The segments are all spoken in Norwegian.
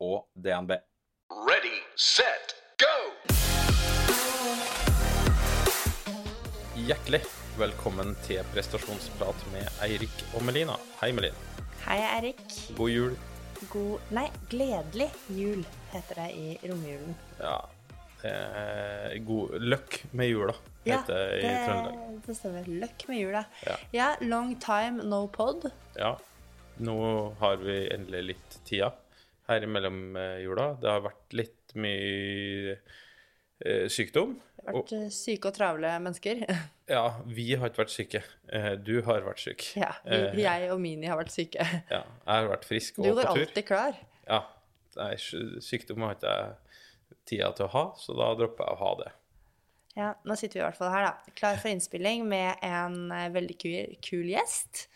og DNB. Ready, set, go! Hjertelig velkommen til prestasjonsprat med Eirik og Melina. Hei, Melina. Hei, Erik. God jul. God Nei, gledelig jul heter det i romjulen. Ja, er god løkk med jula, heter det i Trøndelag. det stemmer. Løkk med jula. Ja. ja, long time no pod. Ja, nå har vi endelig litt tida her mellom mellomjula. jula. Det har vært litt mye eh, sykdom. Det har vært og, syke og travle mennesker. Ja, vi har ikke vært syke. Eh, du har vært syk. ja, vi, jeg og Mini har vært syke. Ja, jeg har vært frisk og på Du tur. alltid klar. Ja, nei, sykdom har ikke jeg tida til å ha, så da dropper jeg å ha det. Ja, nå sitter vi i hvert fall her, da. Klar for innspilling med en eh, veldig kul, kul gjest.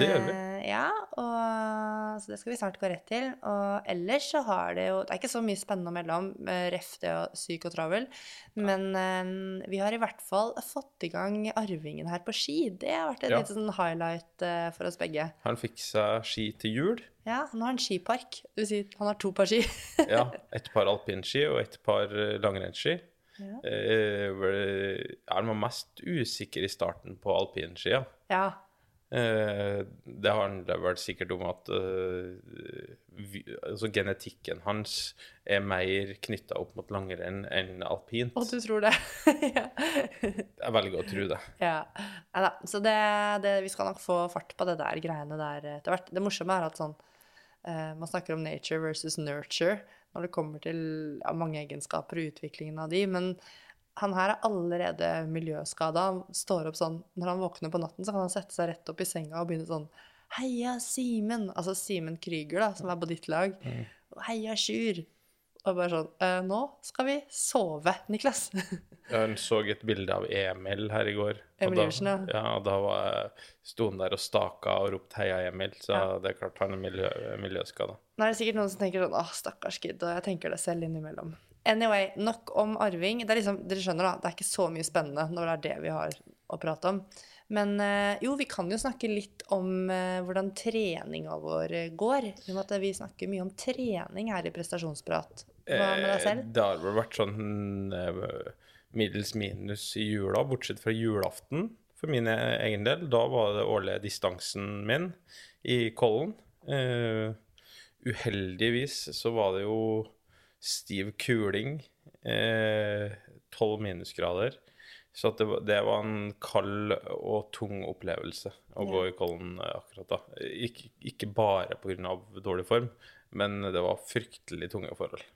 Det gjør vi. Uh, ja, og, så det skal vi snart gå rett til. Og ellers så har det jo Det er ikke så mye spennende å melde om, eh, ref det og syk og travel. Men uh, vi har i hvert fall fått i gang arvingen her på ski. Det har vært en Ja. liten sånn highlight uh, for oss begge. Han fiksa ski til jul. Ja, han har en skipark. Du sier han har to par ski. Ja, et par alpinski og et par langrennsski. Ja. Uh, er Han var mest usikker i starten på alpinskia. ja. Eh, det handler vel sikkert om at eh, vi, altså genetikken hans er mer knytta opp mot langrenn enn alpint. Og du tror det? ja. Jeg velger å tro det. Ja. Neida. Så det, det, vi skal nok få fart på det der greiene der etter hvert. Det morsomme er at sånn eh, Man snakker om nature versus nurture når det kommer til ja, mange egenskaper og utviklingen av de, men han her er allerede miljøskada. Han står opp sånn Når han våkner på natten, så kan han sette seg rett opp i senga og begynne sånn Heia Simen! Altså Simen Krüger, da, som er på ditt lag. Heia Sjur! Og bare sånn eh, Nå skal vi sove, Niklas. Jeg så et bilde av Emil her i går. Emil Iversen, ja. ja. og da var sto han der og staka og ropte 'heia, Emil', så Ja. det er klart han er miljø, miljøskada. Nå er det sikkert noen som tenker sånn 'Å, stakkars kid. Og jeg tenker det selv innimellom. Anyway, nok om arving. Det liksom, dere skjønner da, det er ikke så mye spennende når det er det vi har å prate om. Men eh, jo, vi kan jo snakke litt om eh, hvordan treninga vår går. I og med at vi snakker mye om trening her i prestasjonsprat. Hva med deg selv? Eh, Det har vel vært sånn middels minus i jula, bortsett fra julaften for min egen del. Da var det årlige distansen min i Kollen. Uh, uheldigvis så var det jo stiv kuling, eh, tolv minusgrader. Så det, var, det var en kald og tung opplevelse å gå i Kollen eh, akkurat da. Ikke, ikke bare pga. dårlig form, men det var fryktelig tunge forhold.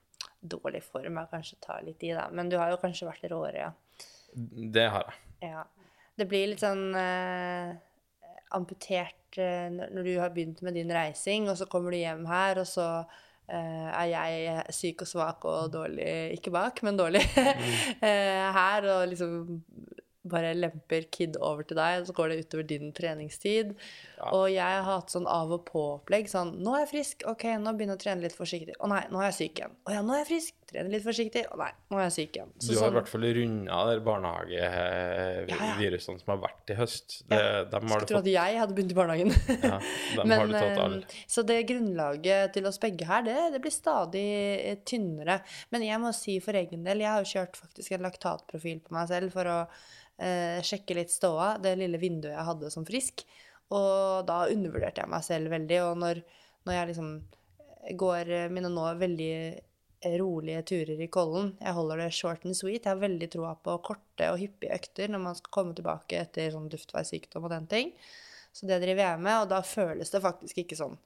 Dårlig form er kanskje å ta litt i, da. Men du har jo kanskje vært råere, ja. Det har jeg. Ja. Det blir litt sånn eh, amputert eh, når du har begynt med din reising, og så kommer du hjem her, og så eh, er jeg syk og svak og dårlig Ikke bak, men dårlig eh, her, og liksom bare lemper kid over til deg, og så går det utover din treningstid. Ja. Og jeg har hatt sånn av og på-opplegg. Sånn 'Nå er jeg frisk. Ok, nå begynner jeg å trene litt forsiktig. Å nei, nå er jeg syk igjen. Å ja, nå er jeg frisk. Trene litt forsiktig. Å nei, nå er jeg syk igjen. Du har i hvert fall runda der barnehagevirusene som har vært i høst. Det, har Skulle du tro at jeg hadde begynt i barnehagen. Ja, dem har du tatt eh, så det grunnlaget til oss begge her, det, det blir stadig eh, tynnere. Men jeg må si for egen del, jeg har jo kjørt faktisk en laktatprofil på meg selv for å eh, sjekke litt ståa, det lille vinduet jeg hadde som frisk. Og da undervurderte jeg meg selv veldig. Og når, når jeg liksom går eh, mine nå veldig rolige turer i Kollen. Jeg holder det short and sweet. Jeg har veldig troa på korte og hyppige økter når man skal komme tilbake etter sånn luftveissykdom og den ting. Så det driver jeg med, og da føles det faktisk ikke sånn.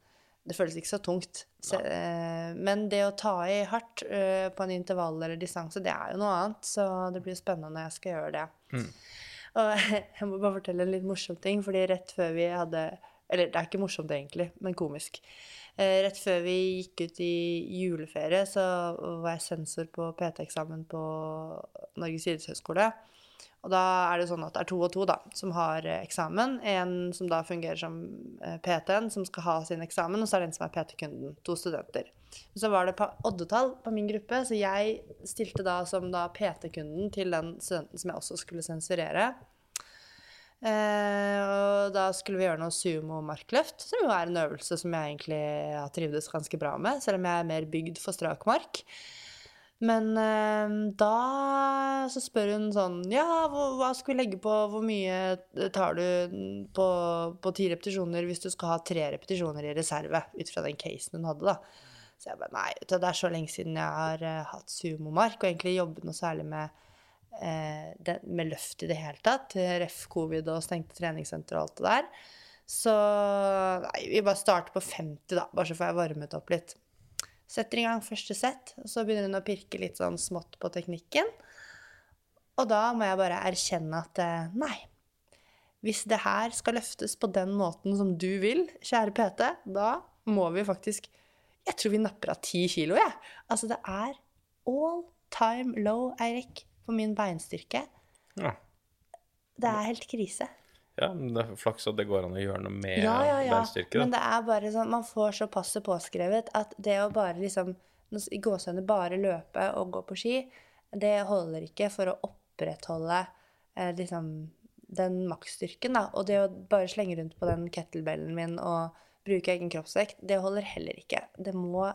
Det føles ikke så tungt. Så, eh, men det å ta i hardt eh, på en intervall eller distanse, det er jo noe annet. Så det blir spennende når jeg skal gjøre det. Og jeg må bare fortelle en litt morsom ting, fordi rett før vi hadde Eller det er ikke morsomt egentlig, men komisk. Eh, rett før vi gikk ut i juleferie, så var jeg sensor på PT-eksamen på Norges idrettshøgskole. Og da er det sånn at det er to og to da, som har eh, eksamen. En som da fungerer som eh, PT-en, som skal ha sin eksamen, og så er det en som er PT-kunden. To studenter. Så var det oddetall på min gruppe, så jeg stilte da som PT-kunden til den studenten som jeg også skulle sensurere. Eh, og da skulle vi gjøre noe sumo-markløft, som jo er en øvelse som jeg egentlig har trivdes ganske bra med, selv om jeg er mer bygd for strak mark. Men eh, da så spør hun sånn Ja, hva, hva skal vi legge på? Hvor mye tar du på, på ti repetisjoner hvis du skal ha tre repetisjoner i reserve? Ut fra den casen hun hadde, da. Så jeg bare Nei, det er så lenge siden jeg har uh, hatt sumomark, og egentlig jobbet noe særlig med det, med løft i det hele tatt. Ref. covid og stengte treningssenter og alt det der. Så nei, vi bare starter på 50, da, bare så får jeg varmet opp litt. Setter i gang første sett, og så begynner hun å pirke litt sånn smått på teknikken. Og da må jeg bare erkjenne at eh, nei, hvis det her skal løftes på den måten som du vil, kjære PT, da må vi faktisk Jeg tror vi napper av ti kilo, jeg. Altså, det er all time low, Eirik, på min beinstyrke. Ja. Det er helt krise. ja, men det er flaks at det går an å gjøre noe med Ja, ja, ja. beinstyrke. Men det er bare sånn Man får så passet påskrevet at det å bare liksom I gåsehudene bare løpe og gå på ski, det holder ikke for å opprettholde eh, liksom den maksstyrken, da. Og det å bare slenge rundt på den kettlebellen min og bruke egen kroppsvekt, det holder heller ikke. Det må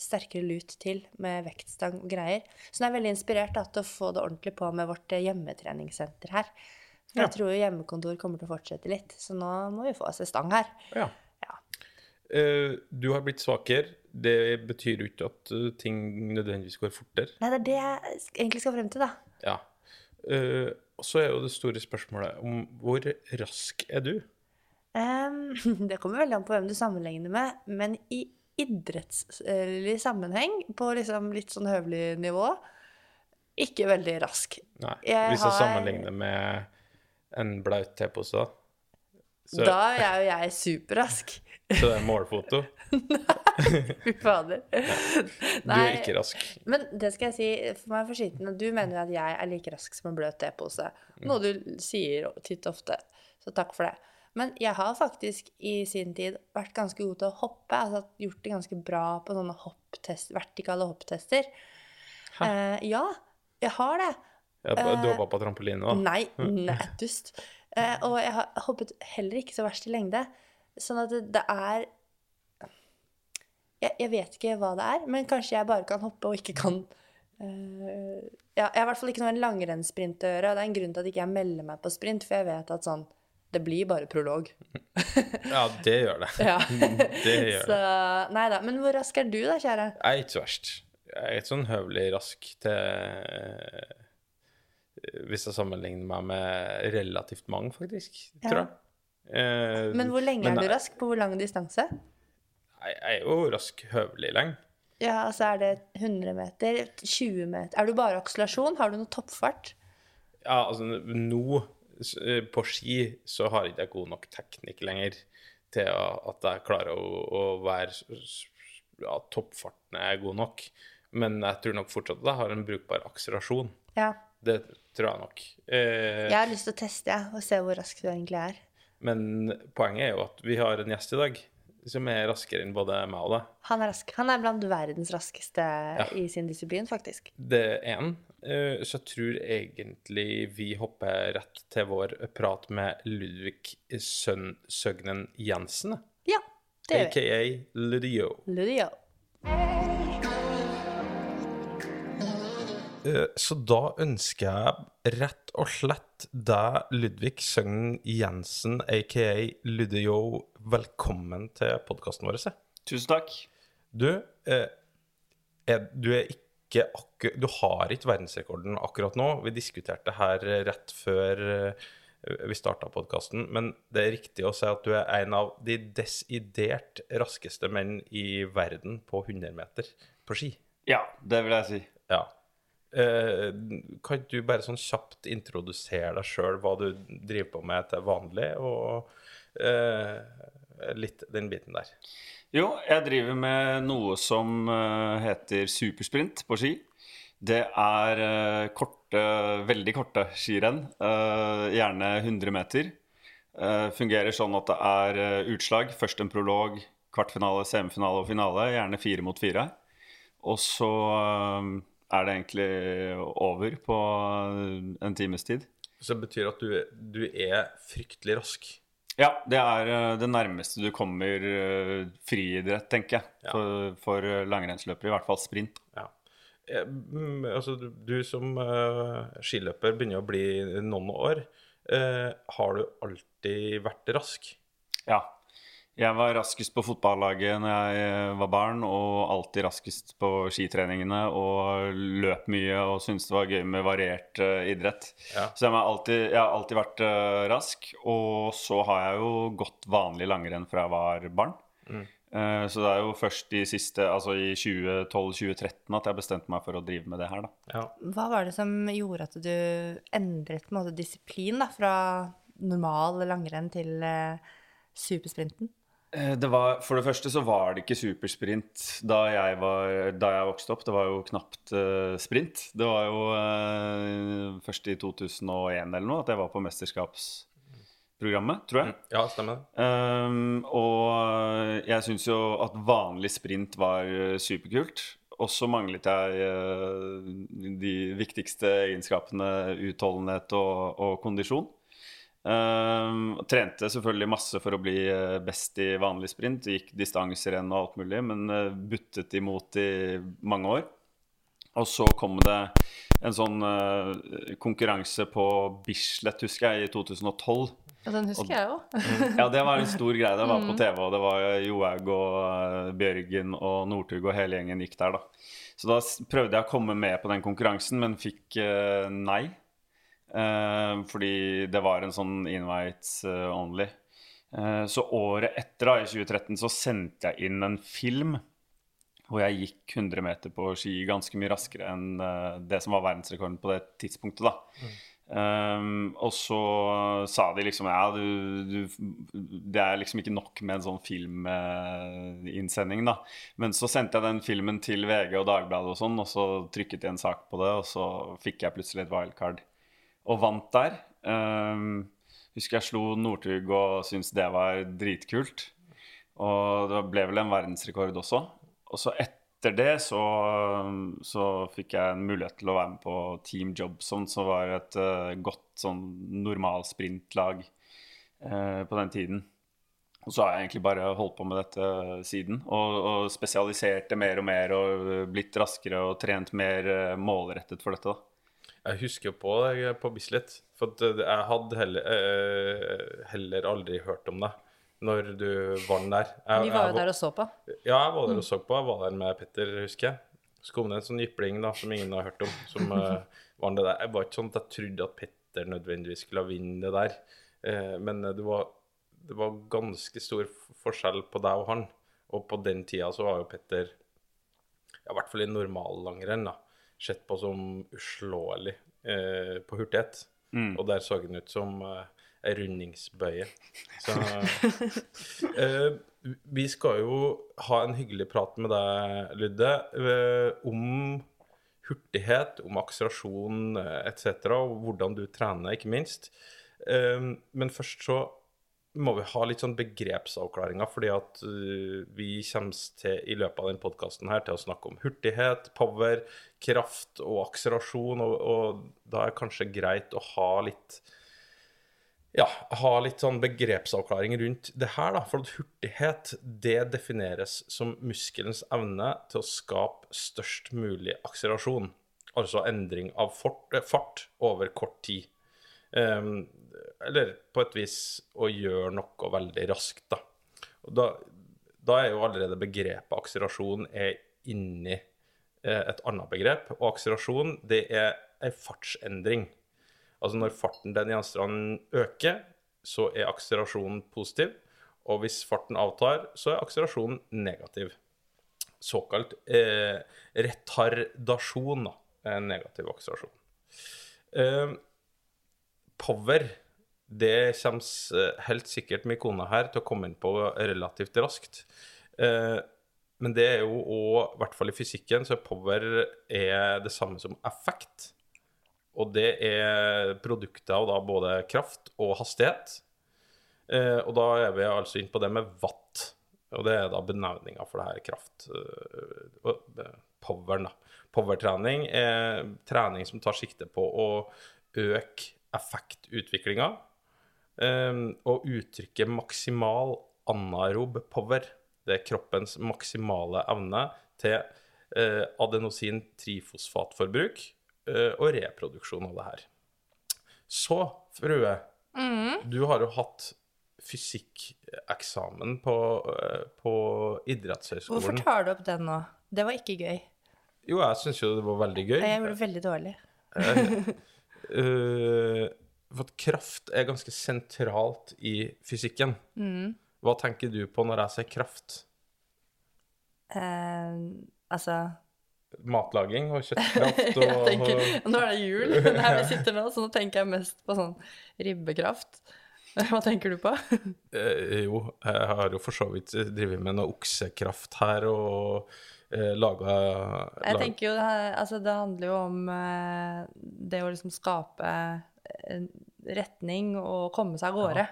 sterkere lut til med vektstang og greier. Så nå er jeg veldig inspirert da, til å få det ordentlig på med vårt eh, hjemmetreningssenter her. For Ja. jeg tror jo hjemmekontor kommer til å fortsette litt, så nå må vi få oss en stang her. Ja. Ja. Uh, du har blitt svakere. Det betyr jo ikke at eh, ting nødvendigvis går fortere. Nei, det er det jeg egentlig skal frem til, da. Ja. Uh, så er jo det store spørsmålet om hvor rask er du? Um, det kommer veldig an på hvem du sammenligner med, men i idrettslig sammenheng, på liksom litt sånn høvelig nivå, ikke veldig rask. Nei. Jeg Hvis jeg har- sammenligner med en blaut tepose, så, Da er jo jeg superrask. så det er målfoto. Fy fader. Du er ikke rask. Men det skal jeg si, for meg for skitten, du mener jo at jeg er like rask som en bløt tepose. Noe du sier titt ofte, så takk for det. Men jeg har faktisk i sin tid vært ganske god til å hoppe. Altså gjort det ganske bra på sånne hopptest, vertikale hopptester. Eh, ja, jeg har det. Ja, du hoppa på trampoline, da? Nei, nettust. Eh, og jeg har hoppet heller ikke så verst i lengde. Sånn at det, det er jeg, jeg vet ikke hva det er, men kanskje jeg bare kan hoppe og ikke kan eh, ja, Jeg har i hvert fall ikke noen med langrennssprint å gjøre. og Det er en grunn til at jeg ikke melder meg på sprint, for jeg vet at sånn Det blir bare prolog. Ja, det gjør det. Ja. Det gjør Så nei da. Men hvor rask er du, da, kjære? Jeg er ikke så verst. Jeg er ikke sånn høvelig rask til Hvis jeg sammenligner meg med relativt mange, faktisk, tror Ja. jeg. Eh, Men hvor lenge men er du rask? På hvor lang distanse? Jeg jeg er jo rask høvelig lenge. Ja, altså er det 100 meter? 20 meter? Er du bare akselerasjon? Har du noe toppfart? Ja, altså nå eh, på ski så har ikke jeg god nok teknikk lenger til at jeg klarer å, å være Ja, toppfarten er god nok. Men jeg tror nok fortsatt at jeg har en brukbar akselerasjon. Ja. Det tror jeg nok. Eh, Jeg har lyst til å teste ja, og se hvor rask du egentlig er. Men poenget er jo at vi har en gjest i dag som er raskere enn både meg og deg. Han er rask. Han er blant verdens raskeste i sin disiplin, faktisk. Det er én. Eh, Så jeg tror egentlig vi hopper rett til vår prat med Ludvig Sønn Søgnen Jensen. Ja, det gjør vi. AKA Ludio. Ludio. Eh, Så da ønsker jeg rett og slett deg, Ludvig Søgnen Jensen, aka Ludio, velkommen til podkasten vår. Tusen takk. Du, eh, er, du er ikke akkur Du har ikke verdensrekorden akkurat nå. Vi diskuterte det her eh, rett før eh, vi starta podkasten, men det er riktig å si at du er en av de desidert raskeste menn i verden på 100 meter på ski. Ja, det vil jeg si. Ja. Eh, kan du bare sånn kjapt introdusere deg sjøl, hva du driver på med til vanlig, og eh, litt den biten der. Jo, jeg driver med noe som eh, heter supersprint på ski. Det er eh, korte, veldig korte skirenn, eh, gjerne 100 meter. Fungerer sånn at det er utslag. Først en prolog, kvartfinale, semifinale og finale. Gjerne fire mot fire. Og så er det egentlig over på en times tid. Så det betyr at du, du er fryktelig rask. Ja, det er eh, det nærmeste du kommer eh, friidrett, tenker jeg. Ja. For, for langrennsløpere, i hvert fall sprint. Ja. Eh, mm, altså, du, du som uh, skiløper begynner å bli noen år. Uh, har du alltid vært rask? Ja. Jeg var raskest på fotballaget når jeg eh, var barn, og alltid raskest på skitreningene. Og løp mye og syntes det var gøy med variert uh, idrett. Ja. Så jeg, har alltid, jeg har alltid vært uh, rask. Og så har jeg jo gått vanlig langrenn fra jeg var barn. Mm. Uh, så det er jo først i siste, altså i 2012-2013 at jeg bestemte meg for å drive med det her, da. Ja. Hva var det som gjorde at du endret måte, disiplin da, fra normal langrenn til supersprinten? Eh, Det var, for det første så var det ikke supersprint da jeg, var, da jeg vokste opp. Det var jo knapt uh, sprint. Det var jo uh, først i 2001 eller noe at jeg var på mesterskapsprogrammet, tror jeg. ja, stemmer. Um, og jeg syns jo at vanlig sprint var superkult. Og så manglet jeg uh, de viktigste egenskapene utholdenhet og, og kondisjon. Um, trente selvfølgelig masse for å bli eh, best i vanlig sprint. Gikk distanserenn og alt mulig, men eh, buttet imot i mange år. Og så kom det en sånn uh, konkurranse på Bislett, husker jeg, i 2012. Ja, den husker jeg òg. Ja, det var en stor greie. Det var på TV, og det var Johaug og uh, Bjørgen og Northug og hele gjengen gikk der, da. Så da prøvde jeg å komme med på den konkurransen, men fikk uh, nei. Eh, fordi det var en sånn invites eh, only. Eh, så året etter, da, i 2013, så sendte jeg inn en film hvor jeg gikk 100 meter på ski ganske mye raskere enn det som var verdensrekorden på det tidspunktet. da. Um, og så sa de liksom ja, du, du, det er liksom ikke nok med en sånn filminnsending, da. Men så sendte jeg den filmen til VG og Dagbladet og sånn, og så trykket de en sak på det, og så fikk jeg plutselig et wildcard. Og vant der. Um, husker jeg slo Northug og syntes det var dritkult. Og det ble vel en verdensrekord også. Og så etter det så, så fikk jeg en mulighet til å være med på Team Jobson, som var et uh, godt sånn normalsprintlag uh, på den tiden. Og så har jeg egentlig bare holdt på med dette siden. Og, og spesialisert mer og mer og blitt raskere og trent mer eh, målrettet for dette. da. Jeg husker jo på det på Bislett. For eh, jeg hadde heller, eh, heller aldri hørt om det når du vant der. Jeg, Vi var jo der og så på. Ja, jeg var der og så på. Jeg var der med Petter, husker jeg. Så kom det en sånn jypling da, som ingen har hørt om, som uh, vant det der. Jeg var ikke sånn at jeg trodde at Petter nødvendigvis skulle vinne det der. Uh, men det var, det var ganske stor forskjell på deg og han. Og på den tida så var jo Petter, ja, i hvert fall i normallangrenn, da, sett på som uslåelig eh, på hurtighet. Og der så den ut som eh, ei rundingsbøye. Så eh, Vi skal jo ha en hyggelig prat med deg, Ludde, eh, om hurtighet, om akselerasjon eh, etc., og hvordan du trener, ikke minst. Eh, men først så må vi ha litt sånn begrepsavklaringer, fordi at uh, vi kommer til i løpet av denne podkasten til å snakke om hurtighet, power, kraft og akselerasjon, og, og da er det kanskje greit å ha litt ja, ha litt sånn begrepsavklaring rundt det her, da. For at hurtighet, det defineres som muskelens evne til å skape størst mulig akselerasjon. Altså endring av fort, eh, fart over kort tid. Ehm, eller på et vis å gjøre noe veldig raskt, da. Da, da er jo allerede begrepet akselerasjon er inni eh, et annet begrep. Og akselerasjon, det er ei fartsendring. Altså når farten den gjenstanden øker, så er akselerasjonen positiv. Og hvis farten avtar, så er akselerasjonen negativ. Såkalt eh, retardasjon, da, negativ akselerasjon. Eh, power, Det kommer helt sikkert min kone her til å komme inn på relativt raskt. Eh, men det er jo òg, i hvert fall i fysikken, så power er det samme som effekt. Og det er produkter av da både kraft og hastighet. Eh, og da er vi altså inn på det med watt. Og det er da benevninga for det her kraft... poweren, da. Powertrening er trening som tar sikte på å øke effektutviklinga um, og uttrykke maksimal anaerob power. Det er kroppens maksimale evne til uh, adenosin-trifosfatforbruk uh, og reproduksjon av det her. Så, frue, du har jo hatt fysikkeksamen på, uh, på Hvorfor tar du opp den nå? Det var ikke gøy. Jo, jeg syns jo det var veldig gøy. Jeg gjorde det veldig dårlig. Eh, for at kraft er ganske sentralt i fysikken. Mm. Hva tenker du på når jeg sier kraft? Uh, altså Matlaging og kjøttkraft og tenker, Nå er det jul her vi sitter nå, så nå tenker jeg mest på sånn ribbekraft. Hva tenker du på? uh, jo, jeg har jo for så vidt drevet med noe oksekraft her og eh, laga Jeg tenker jo det, altså det handler jo om eh, det å liksom skape en retning og komme seg av gårde.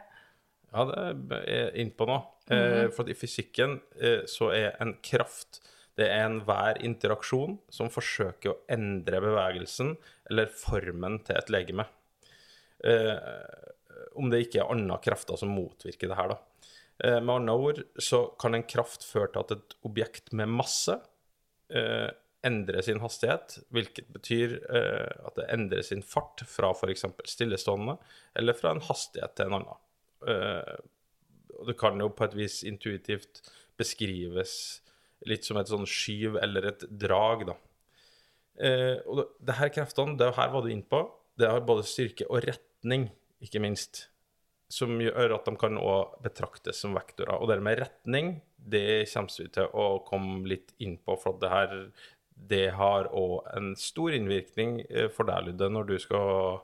Ja, det er jeg innpå nå. Eh, for at i fysikken eh, så er en kraft det er enhver interaksjon som forsøker å endre bevegelsen eller formen til et legeme. Eh, om det ikke er andre krefter som motvirker det her, da. Eh, med andre ord så kan en kraft føre til at et objekt med masse eh, endrer sin hastighet, hvilket betyr eh, at det endrer sin fart fra f.eks. stillestående eller fra en hastighet til en annen. Eh, og det kan jo på et vis intuitivt beskrives litt som et sånn skyv eller et drag, da. Eh, og det, det her kreftene, det her var du inne på, det har både styrke og retning, ikke minst, som gjør at de kan også betraktes som vektorer. Og det med retning, det kommer vi til å komme litt inn på, for det her det har òg en stor innvirkning eh, for deg, Ludde, når du skal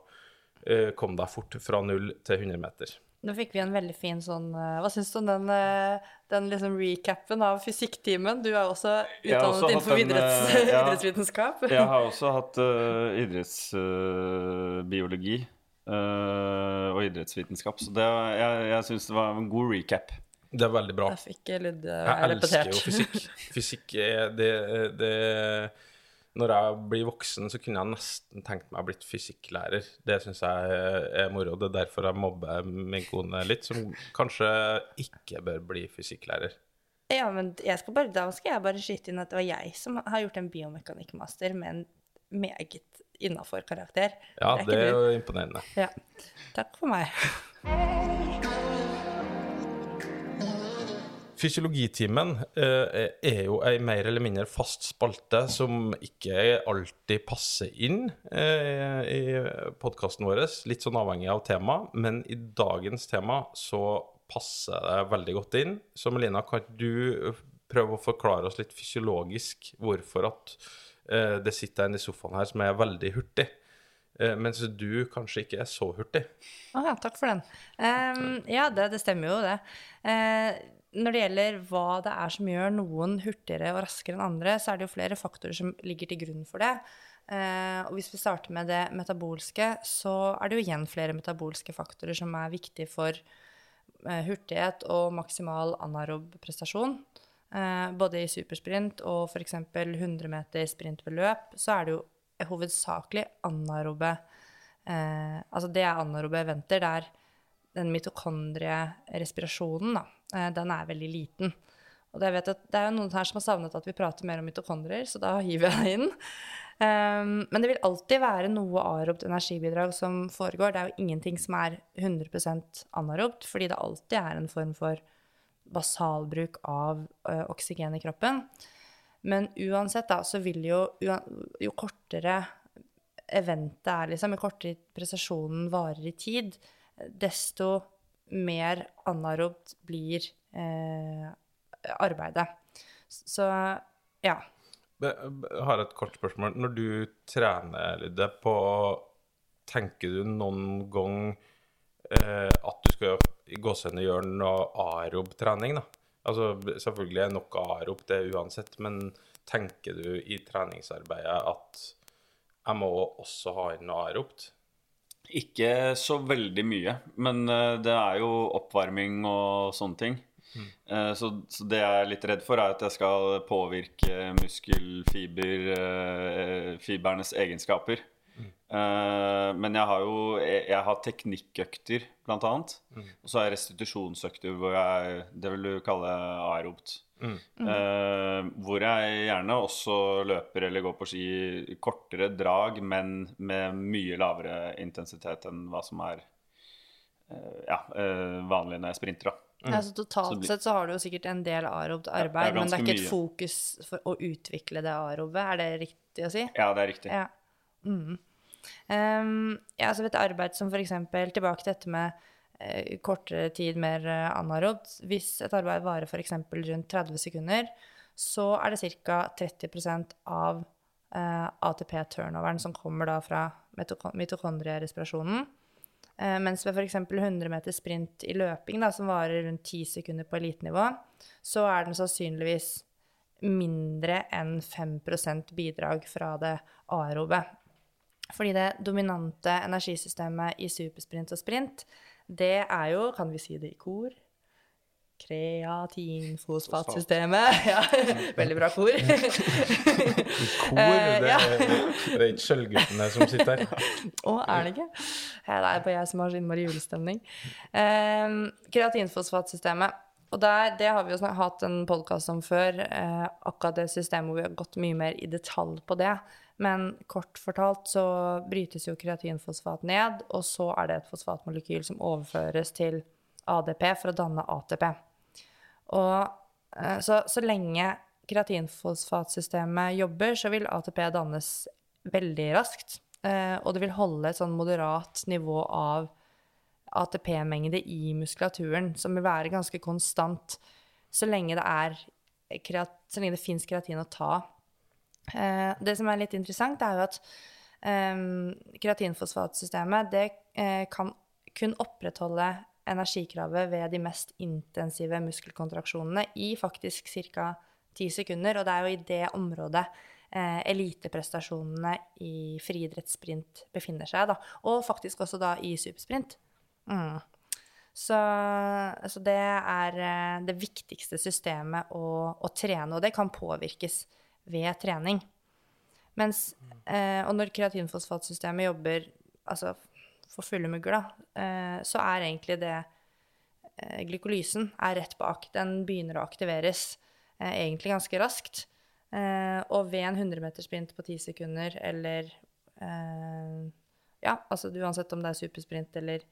eh, komme deg fort fra 0 til 100 meter. Nå fikk vi en veldig fin sånn eh, Hva syns du om den, den liksom recapen av fysikktimen? Du er også utdannet også innenfor en, idretts, ja. idrettsvitenskap. Jeg har også hatt uh, idrettsbiologi og idrettsvitenskap, så det, jeg, jeg syns det var en god recap. Det er veldig bra. Jeg fikk Ludde Jeg elsker jo fysikk. Fysikk er det, det Når jeg blir voksen, så kunne jeg nesten tenkt meg å blitt fysikklærer. Det syns jeg er moro. Det er derfor jeg mobber min kone litt, som kanskje ikke bør bli fysikklærer. Ja, men jeg skal bare, da skal jeg bare skyte inn at det var jeg som har gjort en biomekanikkmaster med en meget innafor karakter. Ja, er det er jo imponerende. Ja. Takk for meg. Fysiologitimen eh, er jo ei mer eller mindre fast spalte som ikke alltid passer inn eh, i podkasten vår, litt sånn avhengig av tema, men i dagens tema så passer det veldig godt inn. Så Melina, kan du prøve å forklare oss litt fysiologisk hvorfor at det sitter en i sofaen her som er veldig hurtig, eh, mens du kanskje ikke er så hurtig? Å ja, takk for den. Um, ja, det, det stemmer jo, det. Uh, når det gjelder hva det er som gjør noen hurtigere og raskere enn andre, så er det jo flere faktorer som ligger til grunn for det. Eh, og hvis vi starter med det metabolske, så er det jo igjen flere metabolske faktorer som er viktige for eh, hurtighet og maksimal anarob prestasjon. Eh, både i supersprint og f.eks. 100 meter sprint ved løp, så er det jo hovedsakelig anaerobe eh, Altså det er anaerobe eventer der den mitokondrierespirasjonen, da, eh, den er veldig liten. Og det, vet at det er jo noen her som har savnet at vi prater mer om mitokondrier, så da hiver jeg det inn. Um, men det vil alltid være noe aerobt energibidrag som foregår. Det er jo ingenting som er 100% anaerobt, fordi det alltid er en form for basalbruk av ø, oksygen i kroppen. Men uansett, da, så vil jo Jo kortere eventet er, liksom, jo kortere prestasjonen varer i tid, desto mer anarobt blir eh, arbeidet. Så ja. Jeg har et kort spørsmål. Når du trener, Lydde, på Tenker du noen gang eh, at du skal gåsehudene noe aerob trening, da. Altså selvfølgelig er nok arob det uansett, men tenker du i treningsarbeidet at jeg må også ha inn noe aerobt? Ikke så veldig mye, men eh, det er jo oppvarming og sånne ting. Mm. Så, så det jeg er litt redd for, er at jeg skal påvirke muskelfiber, fibernes egenskaper. Eh, Men jeg har jo jeg, jeg har teknikkøkter, blant annet. Og så har jeg restitusjonsøkter hvor jeg Det vil du kalle aerobt. Uh, hvor jeg gjerne også løper eller går på ski kortere drag, men med mye lavere intensitet enn hva som er uh, ja, eh, vanlig når jeg sprinter. da. Altså, Så totalt så blir- sett så har du jo sikkert en del aerobt arbeid, ja, men det er ikke et fokus for å utvikle det aerobet, er det riktig å si? Ja, det er riktig. Ja. Mm. Ehm, ja, så vet jeg arbeid som f.eks. tilbake til dette med uh, kortere tid, mer uh, anaerobt. Hvis et arbeid varer eksempel rundt 30 sekunder, så er det ca. 30% av uh, ATP-turnoveren som kommer da fra mitokondrierespirasjonen. Uh, mens ved f.eks. 100 meter sprint i løping, da, som varer rundt 10 sekunder på elitenivå, så er den sannsynligvis mindre enn 5% bidrag fra det aerobe. Fordi det dominante energisystemet i supersprint og sprint, det er jo, kan vi si det i kor, kreatinfosfatsystemet. Ja, veldig bra kor. Kor, Eh, det, er ikke sølvguttene som sitter her. Å, er det ikke? Det er bare jeg som har så innmari julestemning. Um, kreatinfosfatsystemet. Og der, det har vi jo hatt en podkast om før, eh, akkurat det systemet hvor vi har gått mye mer i detalj på det. Men kort fortalt så brytes jo kreatinfosfat ned, og så er det et fosfatmolekyl som overføres til ADP for å danne ATP. Og eh, så, så lenge kreatinfosfatsystemet jobber, så vil ATP dannes veldig raskt. Eh, og det vil holde et sånn moderat nivå av ATP-mengde i muskulaturen, som vil være ganske konstant så lenge det er det fins kreatin å ta. Eh, det som er litt interessant, er jo at eh, kreatinfosfatsystemet det eh, kan kun opprettholde energikravet ved de mest intensive muskelkontraksjonene i faktisk ca. 10 sekunder. Og det er jo i det området eh, eliteprestasjonene i friidrettssprint befinner seg. Da. Og faktisk også da i supersprint. Mm. Så, så det er eh, det viktigste systemet å, å trene, og det kan påvirkes ved trening. Mens, eh, og når kreatinfosfatsystemet jobber altså, for fulle mugger, da, eh, så er egentlig det eh, Glykolysen er rett bak. Den begynner å aktiveres eh, egentlig ganske raskt. Eh, og ved en 100-metersprint på 10 sekunder eller eh, Ja, altså uansett om det er supersprint eller,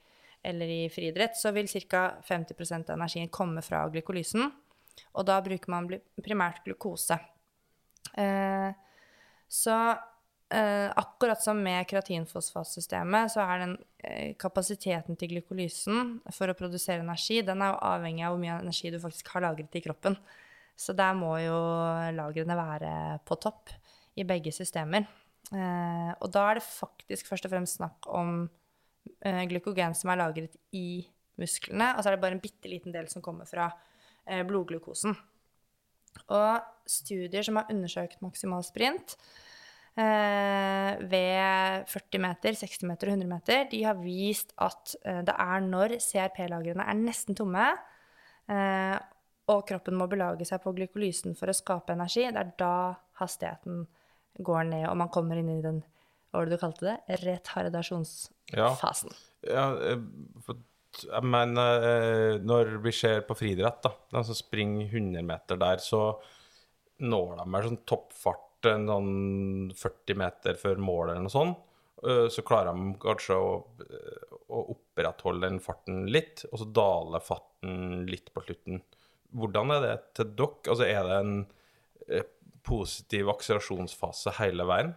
eller i friidrett, så vil ca. 50 av energien komme fra glykolysen. Og da bruker man primært glukose. Eh, så eh, akkurat som med kreatinfosfatsystemet, så er den eh, kapasiteten til glykolysen for å produsere energi, den er jo avhengig av hvor mye energi du faktisk har lagret i kroppen. Så der må jo lagrene være på topp i begge systemer. Og da er det faktisk først og fremst snakk om glykogen som er lagret i musklene, og så er det bare en bitte liten del som kommer fra blodglukosen. Og studier som har undersøkt maksimal sprint eh, ved 40 meter, 60 meter og 100 meter, de har vist at eh, det er når CRP-lagrene er nesten tomme, eh, og kroppen må belage seg på glykolysen for å skape energi, det er da hastigheten går ned, og man kommer inn i den hva var det du kalte det? Retardasjonsfasen. Ja, ja for jeg mener eh, Når vi ser på friidrett, da, de som springer 100 meter der, så når de er sånn toppfart en sånn 40 meter før mål eller noe sånt. Eh, Så klarer de kanskje å, eh, å opprettholde den farten litt, og så daler farten litt på slutten. Hvordan er det til dere? Altså, er det en eh, positiv akselerasjonsfase hele veien?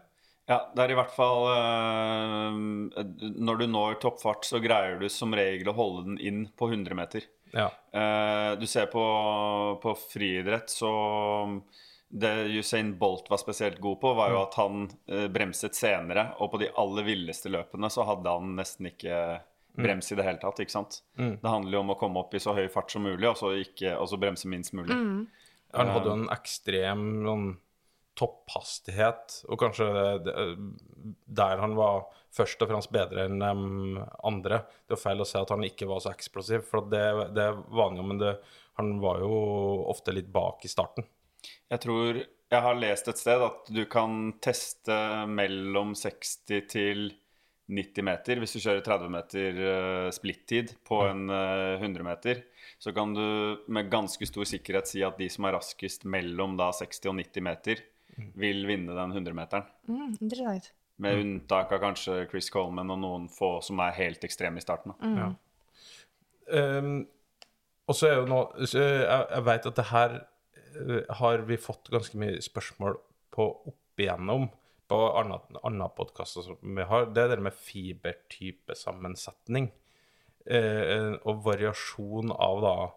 Ja, det er i hvert fall eh, Når du når toppfart, så greier du som regel å holde den inn på 100 meter. Ja. Uh, du ser på, på friidrett, så Det Usain Bolt var spesielt god på, var jo at han eh, bremset senere. Og på de aller villeste løpene så hadde han nesten ikke brems i det hele tatt. ikke sant? Det handler jo om å komme opp i så høy fart som mulig, og så, ikke, og så bremse minst mulig. Han hadde jo en ekstrem sånn, topphastighet, og kanskje det, der han var først og fremst bedre enn andre. Det er feil å si at han ikke var så eksplosiv, for det, det er vanlig, men det, han var jo ofte litt bak i starten. Jeg tror jeg har lest et sted at du kan teste mellom 60 til 90 meter. Hvis du kjører 30 meter uh, splittid på en eh, 100 meter, så kan du med ganske stor sikkerhet si at de som er raskest mellom da 60 og 90 meter, vil vinne den 100-meteren. Mm, interessant. Med unntak av kanskje Chris Coleman og noen få som er helt ekstreme i starten. Da. Ja. Um, og så er jo nå Jeg, jeg vet at det her eh, har vi fått ganske mye spørsmål på opp igjennom på andre, podkaster som vi har. Det er det med fibertypesammensetning. Eh, og variasjon av da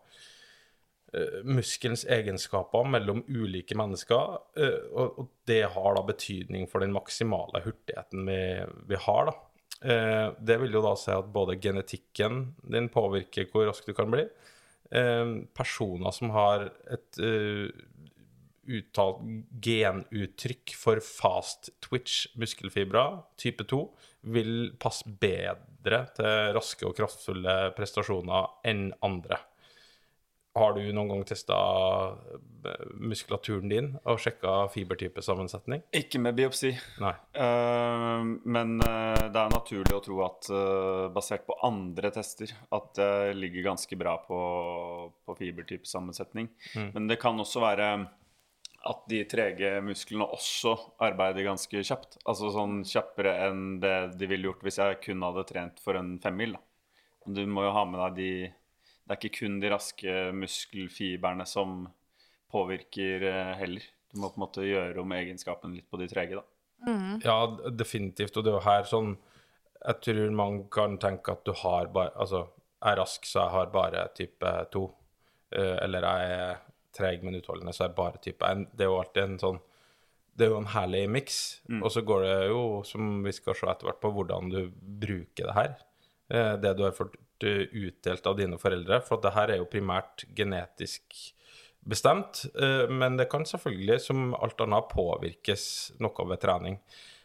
muskelens egenskaper mellom ulike mennesker. eh, og, det har da betydning for den maksimale hurtigheten vi, vi har, da. Eh, det vil jo da si at både genetikken din påvirker hvor rask du kan bli. Eh, personer som har et eh, uttalt genuttrykk for fast twitch muskelfibra, type 2, vil passe bedre til raske og kraftfulle prestasjoner enn andre. Har du noen gang testa muskulaturen din og sjekka fibertypesammensetning? Ikke med biopsi. Nei. Uh, men eh, det er naturlig å tro at uh, basert på andre tester at det ligger ganske bra på, på fibertypesammensetning. Men det kan også være at de trege musklene også arbeider ganske kjapt. Altså sånn kjappere enn det de ville gjort hvis jeg kun hadde trent for en femmil. Du må jo ha med deg de Det er ikke kun de raske muskelfibrene som påvirker eh, heller. Du må på en måte gjøre om egenskapen litt på de trege, da. Ja, definitivt. Og det er jo her sånn Jeg tror man kan tenke at du har bare Altså, jeg er rask, så jeg har bare type 2. Eh, eller jeg er treg, men utholdende, så er jeg bare type 1. Det er jo alltid en sånn Det er jo en herlig miks. Og så går det jo, som vi skal se etter hvert, på hvordan du bruker det her. Eh, det du har fått utdelt av dine foreldre. For det her er jo primært genetisk bestemt, eh, men det kan selvfølgelig, som alt annet, påvirkes noe ved trening.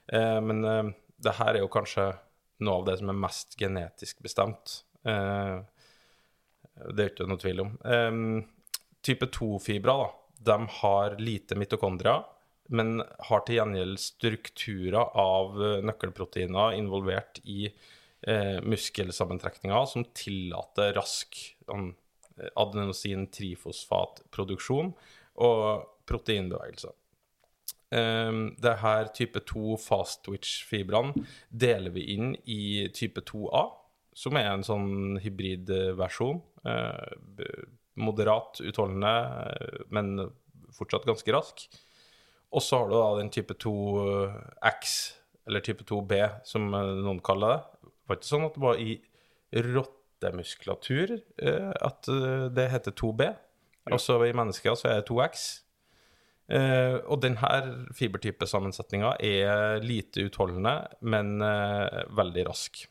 Eh, Men eh, det her er jo kanskje noe av det som er mest genetisk bestemt. Eh, Det er ikke noe tvil om. Eh, Type 2-fibra, da, de har lite mitokondria, men har til gjengjeld strukturer av eh, nøkkelproteiner involvert i eh, muskelsammentrekninger som tillater rask sånn, eh, adenosin-trifosfatproduksjon og proteinbevegelser. Um, det her type 2 fast twitch-fibrene deler vi inn i type 2A, som er en sånn hybridversjon. Uh, moderat utholdende, eh, men fortsatt ganske rask. Og så har du da den type 2X, eller type 2B, som noen kaller det. Var ikke sånn at det var i rottemuskulatur eh, at eh, det heter 2B. Altså i mennesker så er det 2X. Uh, og denne fibertypesammensetninga er lite utholdende, men uh, veldig rask.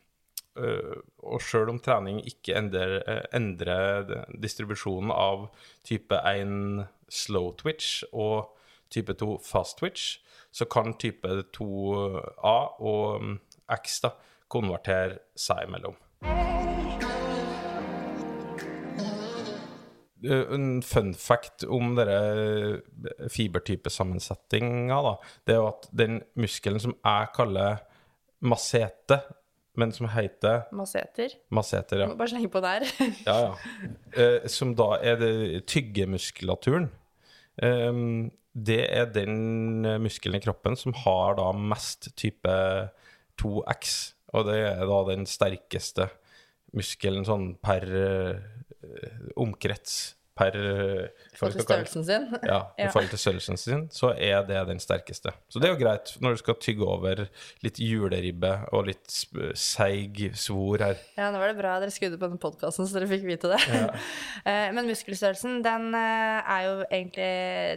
Uh, og sjøl om trening ikke endrer, eh, endrer distribusjonen av type 1 slow twitch og type 2 fast twitch, så kan type 2A og mm, X da, konvertere seg imellom. Eh, En fun fact om denne fibertypesammensetninga, det er jo at den muskelen som jeg kaller massete, men som heter Masseter. Maseter, ja. Må Bare slenge på der. ja, ja. Eh, som da er det tyggemuskulaturen. Eh, det er den eh, muskelen i kroppen som har da mest type 2X. Og det er da den sterkeste muskelen sånn per eh, omkrets. Per eh, I forhold til størrelsen sin. Ja, i forhold til størrelsen sin, så er det den sterkeste. Så det er jo greit når du skal tygge over litt juleribbe og litt seig svor her. Ja, nå var det bra dere skrudde på den podkasten, så dere fikk vite det. Ja. Men muskelstørrelsen, den eh, er jo egentlig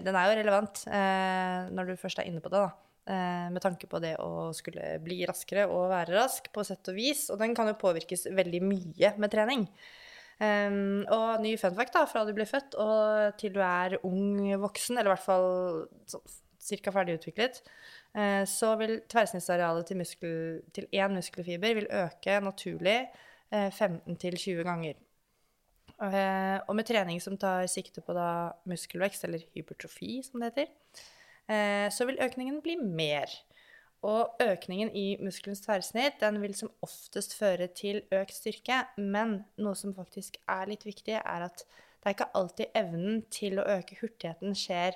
Den er jo relevant eh, når du først er inne på det, da. Eh, med tanke på det å skulle bli raskere og være rask, på sett og vis. Og den kan jo påvirkes veldig mye med trening. Um, og ny fun fact da, fra du blir født og til du er ung voksen, eller i hvert fall sånn ca. ferdigutviklet, uh, så vil tverrsnittsarealet til, muskel, til én muskelfiber vil øke naturlig uh, 15-20 ganger. Uh, og med trening som tar sikte på da muskelvekst, eller hypertrofi som det heter, eh, så vil økningen bli mer. Og økningen i muskelens tverrsnitt den vil som oftest føre til økt styrke, men noe som faktisk er litt viktig, er at det er ikke alltid evnen til å øke hurtigheten skjer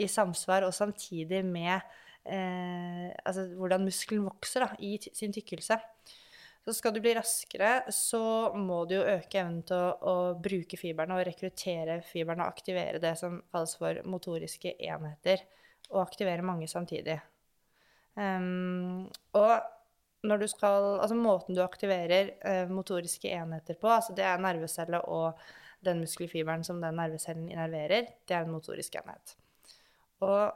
i samsvar og samtidig med eh, altså hvordan muskelen vokser da, i sin tykkelse. Så skal du bli raskere, så må du jo øke evnen til å, å bruke fiberne og rekruttere fiberne og aktivere det som kalles for motoriske enheter, og aktivere mange samtidig. Um, og når du skal Altså måten du aktiverer uh, motoriske enheter på, altså det er nervecelle og den muskelfiberen som den nervecellen innerverer, det er en motorisk enhet. Og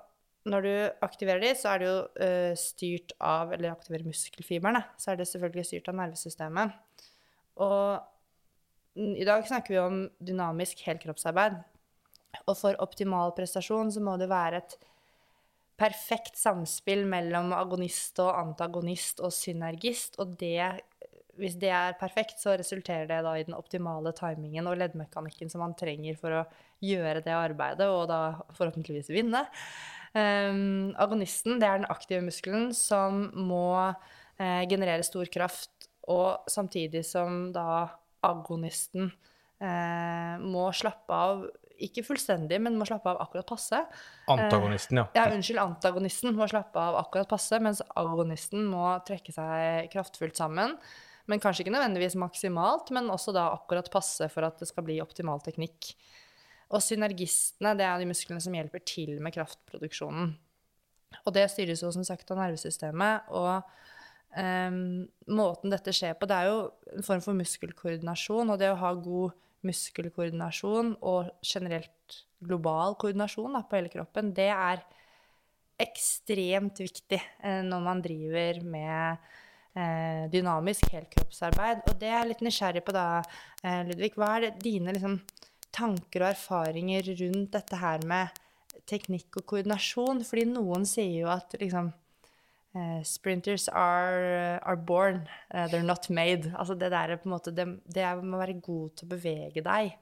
når du aktiverer de, så er det jo uh, styrt av Eller aktiverer muskelfiberne, så er det selvfølgelig styrt av nervesystemet. Og i dag snakker vi om dynamisk helkroppsarbeid. Og for optimal prestasjon så må det være et perfekt samspill mellom agonist og antagonist og synergist, og det hvis det er perfekt, så resulterer det da i den optimale timingen og leddmekanikken som man trenger for å gjøre det arbeidet, og da forhåpentligvis vinne. Um, agonisten, det er den aktive muskelen som må eh, generere stor kraft, og samtidig som da agonisten eh, må slappe av, ikke fullstendig, men må slappe av akkurat passe. Antagonisten, ja. Ja, unnskyld, antagonisten må slappe av akkurat passe, mens agonisten må trekke seg kraftfullt sammen. Men kanskje ikke nødvendigvis maksimalt, men også da akkurat passe for at det skal bli optimal teknikk. Og synergistene, det er de musklene som hjelper til med kraftproduksjonen. Og det styres jo som sagt av nervesystemet. Og um, måten dette skjer på, det er jo en form for muskelkoordinasjon. Og det å ha god muskelkoordinasjon og generelt global koordinasjon da, på hele kroppen, det er ekstremt viktig eh, når man driver med eh, dynamisk helkroppsarbeid. Og det er jeg litt nysgjerrig på da, eh, Ludvig. Hva er det, dine liksom, tanker og erfaringer rundt dette her med teknikk og koordinasjon? Fordi noen sier jo at liksom eh, Sprinters are, are born, uh, they're not made. Altså det der er på en måte Det, det med å være god til å bevege deg.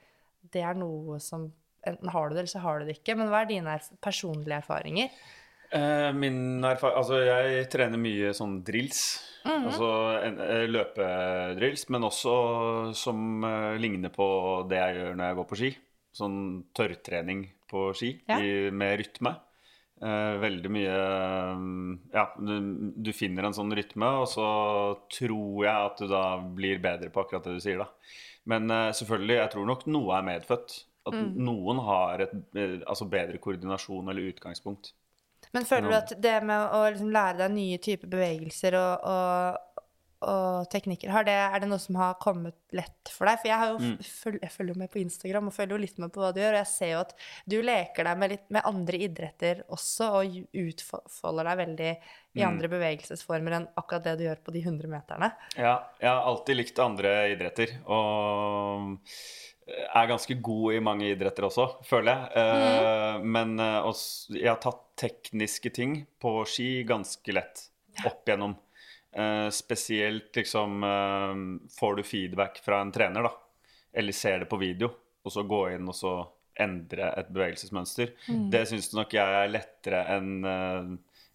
Det er noe som Enten har du det, eller så har du det ikke. Men hva er dine erf personlige erfaringer? Uh, min erfaring Altså, jeg trener mye sånn drills. Altså en- eh, løpedrills, men også som eh, ligner på det jeg gjør når jeg går på ski. Sånn tørrtrening på ski Ja. i, med rytme. Eh, veldig mye mm, Ja, du, du finner en sånn rytme, og så tror jeg at du da blir bedre på akkurat det du sier, da. Men eh, selvfølgelig, jeg tror nok noe er medfødt. At noen har et eh, altså bedre koordinasjon eller utgangspunkt. Men føler du at det med å liksom lære deg nye typer bevegelser og, og, og teknikker, har det, er det noe som har kommet lett for deg? For jeg, har jo, mm. føl- jeg følger jo med på Instagram og følger jo litt med på hva du gjør, og jeg ser jo at du leker deg med, litt, med andre idretter også, og utfolder deg veldig i andre bevegelsesformer enn akkurat det du gjør på de 100 meterne. Ja, jeg har alltid likt andre idretter, og er ganske god i mange idretter også, føler jeg. Mm. Men eh, jeg har tatt tekniske ting på ski ganske lett opp igjennom. Eh, spesielt liksom uh, Får du feedback fra en trener, da, eller ser det på video, og så gå inn og så endre et bevegelsesmønster, det syns nok jeg er lettere enn uh,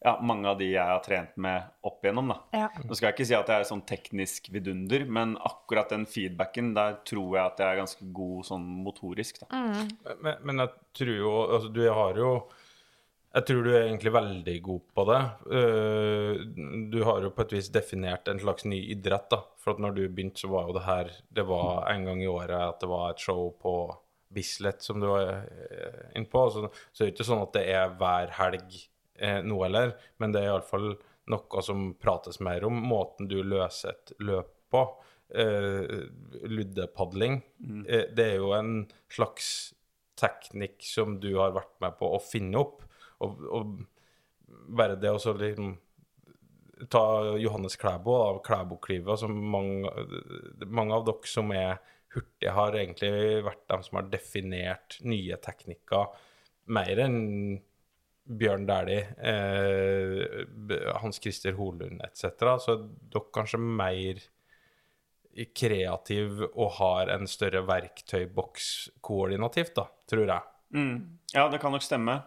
ja, mange av de jeg har trent med opp igjennom. da. Ja. Nå skal jeg ikke si at jeg er sånn teknisk vidunder, men akkurat den feedbacken, der tror jeg at jeg er ganske god sånn motorisk. da. Men, men jeg tror jo Altså, du har jo Jeg tror du er egentlig veldig god på det. Eh, du har jo på et vis definert en slags ny idrett, da. For at når du begynte, så var jo det her Det var en gang i året at det var et show på Bislett som du var eh, inne på. Så, så er ikke sånn at det er hver helg eh, nå heller, men det er iallfall noe som prates mer om. Måten du løser et løp på. Eh, luddepadling. Eh, det er jo en slags teknikk som du har vært med på å finne opp. Og, og bare det å liksom Ta Johannes Klæbo av Klæbo-klivet. Altså mange, mange av dere som er hurtige, har egentlig vært dem som har definert nye teknikker mer enn Bjørn Dæhlie, eh, Hans Christer Holund etc. Så dere kanskje mer kreativ og har en større verktøyboks koordinativt, da, tror jeg. Mm. Ja, det kan nok stemme.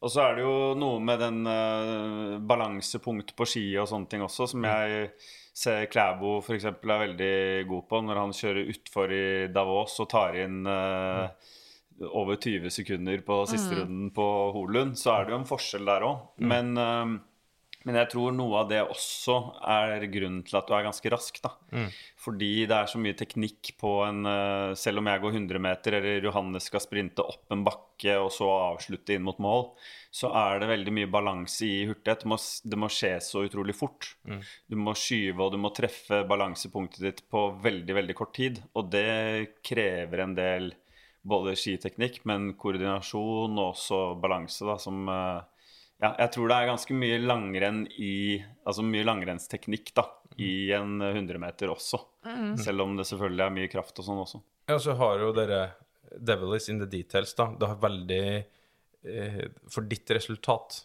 Og så er det jo noe med den uh, balansepunkt på ski og sånne ting også, som jeg ser Klæbo f.eks. er veldig god på når han kjører utfor i Davos og tar inn uh, over 20 sekunder på siste runden på Holund, så er det jo en forskjell der òg. Men, eh, men jeg tror noe av det også er grunnen til at du er ganske rask. da. Fordi det er så mye teknikk på en eh, Selv om jeg går 100 meter, eller Johannes skal sprinte opp en bakke og så avslutte inn mot mål, så er det veldig mye balanse i hurtighet. Det må, det må skje så utrolig fort. Du må skyve, og du må treffe balansepunktet ditt på veldig, veldig kort tid. Og det krever en del både skiteknikk, men koordinasjon og også balanse, da, som eh, ja, jeg tror det er ganske mye langrenn i Altså mye langrennsteknikk da, i en 100-meter også. Selv om det selvfølgelig er mye kraft og sånn også. Ja, så har jo dere Devil is in the details, da. Det har veldig eh, For ditt resultat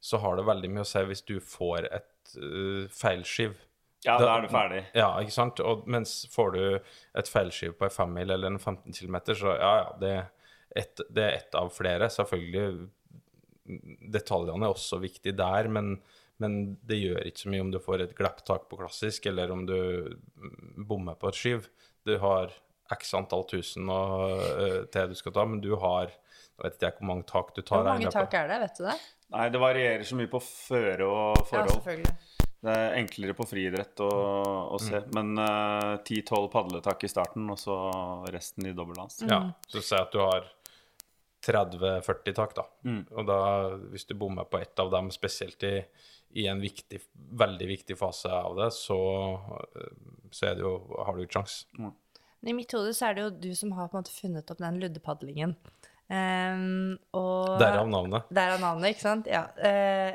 så har det veldig mye å si hvis du får et uh, feilskiv. Ja, Da- da er du ferdig. Ja, ikke sant? Og mens får du et feilskiv på en femmil eller en 15 km, så ja, ja, det, er ett- det er av flere. Selvfølgelig, detaljene er også viktig der, men, men det gjør ikke så mye om du får et glepptak på klassisk, eller om du mm, bommer på et skiv. Du har x antall tusen og, uh, til du skal ta, men du har jeg vet ikke hvor mange tak du tar. Hvor mange tak er det, vet du det? Nei, det varierer så mye på føre og Ja, forhold. selvfølgelig. det er enklere på friidrett å, å se. Men eh, 10-12 padletak i starten, og så resten i dobbeltdans. Ja, så si at du har 30-40 tak, da. Og da, hvis du bommer på ett av dem, spesielt i, i en viktig, veldig viktig fase av det, så, eh, så er det jo, har du ikke sjans. I mitt hode så er det jo du som har på en måte funnet opp den luddepadlingen. Um, og Derav navnet. Derav navnet, ikke sant? Ja. Uh,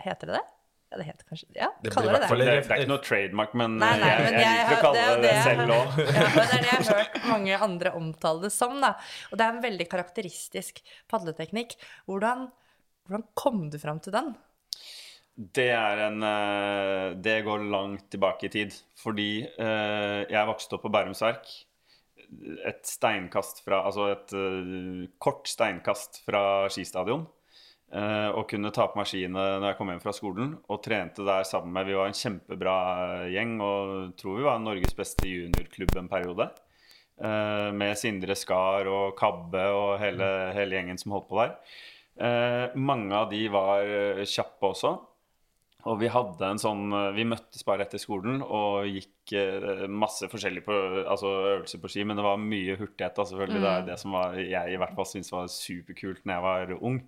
heter det det? Ja, det heter kanskje Ja, Det blir det det. Er ikke noe trademark, men, Nei, nei, jeg, men jeg, jeg liker å kalle det det det det selv òg. Ja, det er det jeg har hørt mange andre omtale det som. Da. Og det er en veldig karakteristisk padleteknikk. Hvordan, hvordan kom du fram til den? Det er en eh, Det går langt tilbake i tid. Fordi eh, jeg vokste opp på Bærums Verk. Et steinkast fra Altså et eh, kort steinkast fra skistadion. Eh, og kunne ta på meg skiene når jeg kom hjem fra skolen. Og trente der sammen med Vi var en kjempebra eh, gjeng og tror vi var Norges beste juniorklubb en periode. Eh, med Sindre Skar og Kabbe og hele, hele gjengen som holdt på der. Mange av de var kjappe også. Og vi hadde en sånn eh, Vi møttes bare etter skolen og gikk eh, masse forskjellig på altså øvelser på ski, men det var mye hurtighet. da, selvfølgelig. Det er det som var, jeg i hvert fall syntes var superkult når jeg var ung.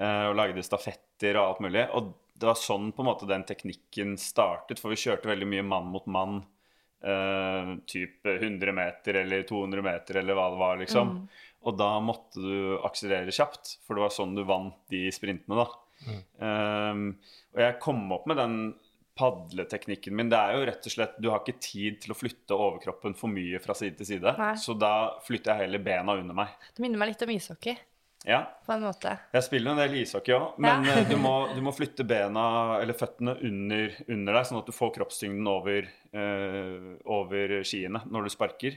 eh, og lagde stafetter og alt mulig. Og det var sånn på en måte den teknikken startet, for vi kjørte veldig mye mann mot mann. Uh, typ 100 meter eller 200 meter eller hva det var, liksom. Og da måtte du akselerere kjapt, for det var sånn du vant de sprintene, da. Um, og jeg kom opp med den padleteknikken min. Det er jo rett og slett Du har ikke tid til å flytte overkroppen for mye fra side til side. Nei. Så da flytter jeg heller bena under meg. Det minner meg litt om ishockey, Ja, på en måte. jeg spiller en del ishockey òg, men Ja. eh, du, må, du må flytte bena eller føttene under, under deg, sånn at du får kroppstyngden over, eh, over skiene når du sparker.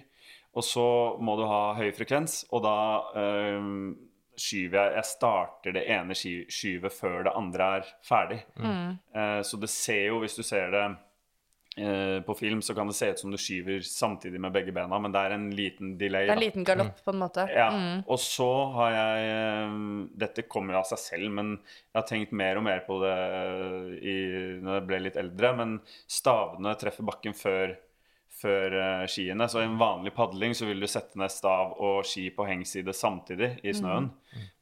Og så må du ha høy frekvens, og da eh, skyver jeg Jeg starter det ene skyvet før det andre er ferdig. Eh, så det ser jo, hvis du ser det eh, på film, så kan det se ut som du skyver samtidig med begge bena, men det er en liten delay. Det er en da. liten galopp, på en måte. Ja, Mm. og så har jeg eh, Dette kommer jo av seg selv, men jeg har tenkt mer og mer på det i, når jeg ble litt eldre. Men stavene treffer bakken før, før eh, skiene. Så i en vanlig padling så vil du sette ned stav og ski på hengside samtidig i snøen.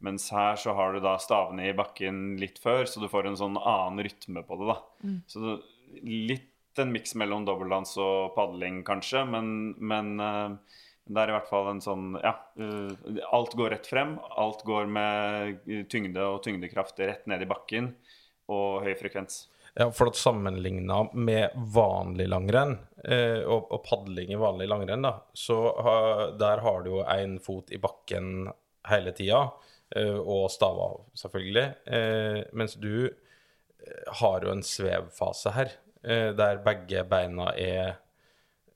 Mens her så har du da stavene i bakken litt før, så du får en sånn annen rytme på det. da. Så det, litt en miks mellom dobbeldans og padling, kanskje, men, men eh, det er i hvert fall en sånn Ja. Uh, alt går rett frem. Alt går med tyngde og tyngdekraft rett ned i bakken. og høy frekvens. Ja, for at sammenligna med vanlig langrenn eh, og, og padling i vanlig langrenn, da, så har, der har du jo én fot i bakken hele tida, eh, og stava selvfølgelig. Eh, mens du eh, har jo en svevfase her, eh, der begge beina er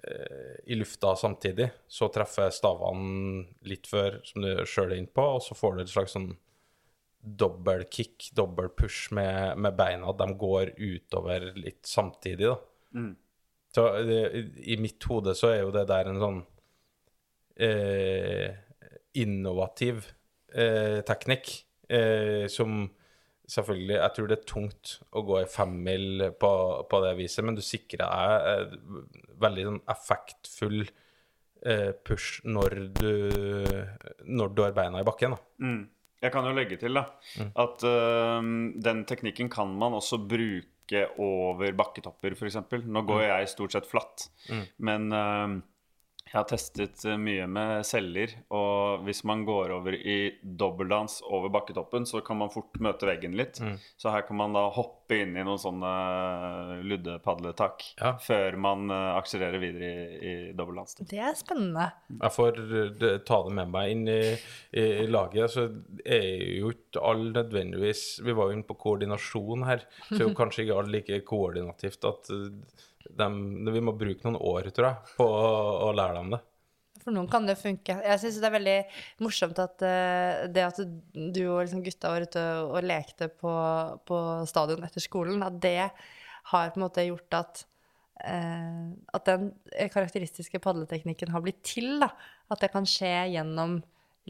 eh, i lufta samtidig. Så treffer stavene litt før, som du sjøl er inne på, og så får du et slags sånn dobbel kick, dobbel push med, med beina. De går utover litt samtidig, da. Så det, i mitt hode så er jo det der en sånn eh, innovativ eh, teknikk eh, som selvfølgelig Jeg tror det er tungt å gå i femmil på, på det viset, men du sikrer deg eh, veldig sånn effektfull eh, push når du, når du har beina i bakken. da. Jeg kan jo legge til da, at uh, den teknikken kan man også bruke over bakketopper, f.eks. Nå går jeg stort sett flatt, men øhm, jeg har testet øh, mye med celler, og hvis man går over i dobbeldans over bakketoppen, så kan man fort møte veggen litt. Så her kan man da hoppe inn i noen sånne øh, luddepadletak Ja. før man øh, akselererer videre i, i dobbeldans. Det er spennende. Jeg får eh, ta det med meg inn i, i, i laget. Så er jo ikke alle nødvendigvis Vi var jo inne på koordinasjon her, så er jo kanskje ikke alle like koordinativt at dem, vi må bruke noen år, tror jeg, på å, å lære dem det. For noen kan det funke. Jeg syns det er veldig morsomt at uh, det at du og liksom gutta var ute og, og lekte på, på stadion etter skolen, at det har på en måte gjort at uh, at den karakteristiske padleteknikken har blitt til. da. At det kan skje gjennom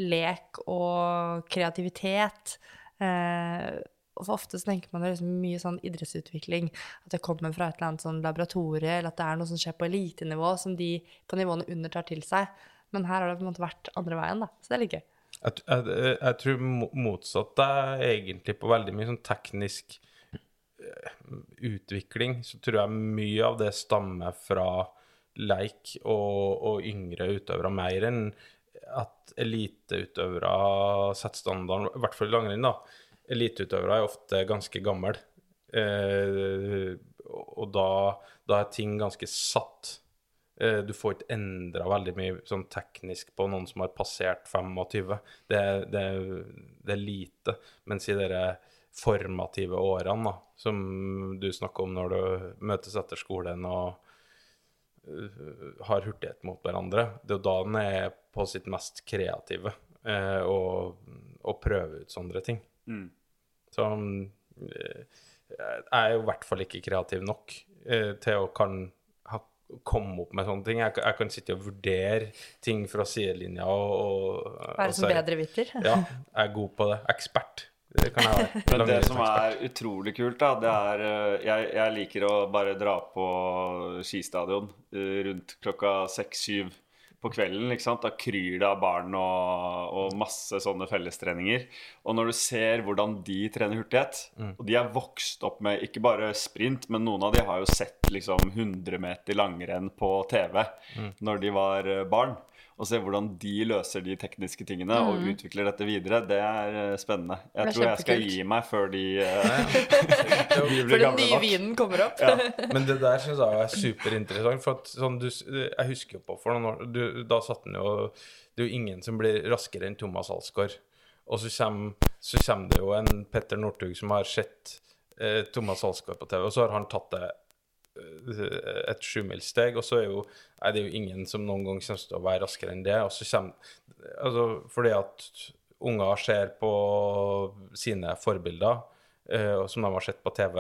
lek og kreativitet. Og for ofte så tenker man det er liksom mye sånn idrettsutvikling. At det kommer fra et eller annet sånn laboratorie, eller at det er noe som skjer på elitenivå, som de på nivåene under tar til seg. Men her har det på en måte vært andre veien, da. Så det er litt gøy. Jeg, jeg, jeg tror motsatt er egentlig på veldig mye sånn teknisk eh, utvikling. Så tror jeg mye av det stammer fra leik og, og yngre utøvere, mer enn at eliteutøvere setter standarden, i hvert fall i langrenn, da. Eliteutøvere er ofte ganske gamle. Eh, og da, da er ting ganske satt. Eh, Du får ikke endra veldig mye sånn teknisk på noen som har passert 25. Det, det, det er lite. Mens i de formative årene, da, som du snakker om når du møtes etter skolen og uh, har hurtighet mot hverandre, det er jo da den er på sitt mest kreative eh, og, og prøver ut sånne ting. Så eh, jeg er jo i hvert fall ikke kreativ nok eh, til å kan ha, komme opp med sånne ting. Jeg, jeg kan sitte og vurdere ting fra sidelinja og, og Være som bedre bedreviter. Ja, jeg er god på det. Ekspert. Det kan jeg være. Men det som er utrolig kult, da, det er øh, jeg, jeg liker å bare dra på skistadion rundt klokka seks-syv på kvelden. Da kryr det av barn og, og masse sånne fellestreninger. Og når du ser hvordan de trener hurtighet Og de er vokst opp med ikke bare sprint, men noen av de har jo sett liksom 100 meter langrenn på TV når de var øh, barn. Og se hvordan de løser de tekniske tingene og utvikler dette videre, det er øh, spennende. Er Jeg tror jeg skal gi meg før de, uh, de For Før den nye vinen kommer opp. Men det der syns jeg er superinteressant. For at sånn du, jeg husker jo på for noen år du, Da satt han jo Det er jo ingen som blir raskere enn Thomas Alsgaard. Og så kommer, så kommer det jo en Petter Northug som har sett eh, Thomas Alsgaard på TV, og så har han tatt det eh, et sjumilssteg, og så er, jo, er det jo ingen som noen gang kommer til å være raskere enn det. Og så kommer Altså fordi at unger ser på sine forbilder, eh, som de har sett på TV,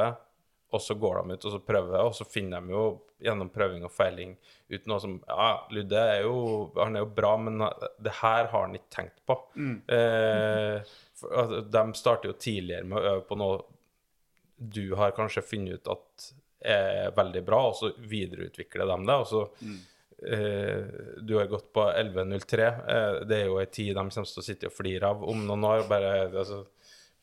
og så går de ut og så prøver, og så finner de jo gjennom prøving og feiling ut noe som Ja, Ludde er jo, han er jo bra, men det her har han ikke tenkt på. Eh, for, altså, de starter jo tidligere med å øve på noe du har kanskje funnet ut at er veldig bra, og så videreutvikler de det. og så eh, Du har gått på 11.03. Eh, det er jo ei tid de kommer til å sitte og flire av om noen år. bare, altså,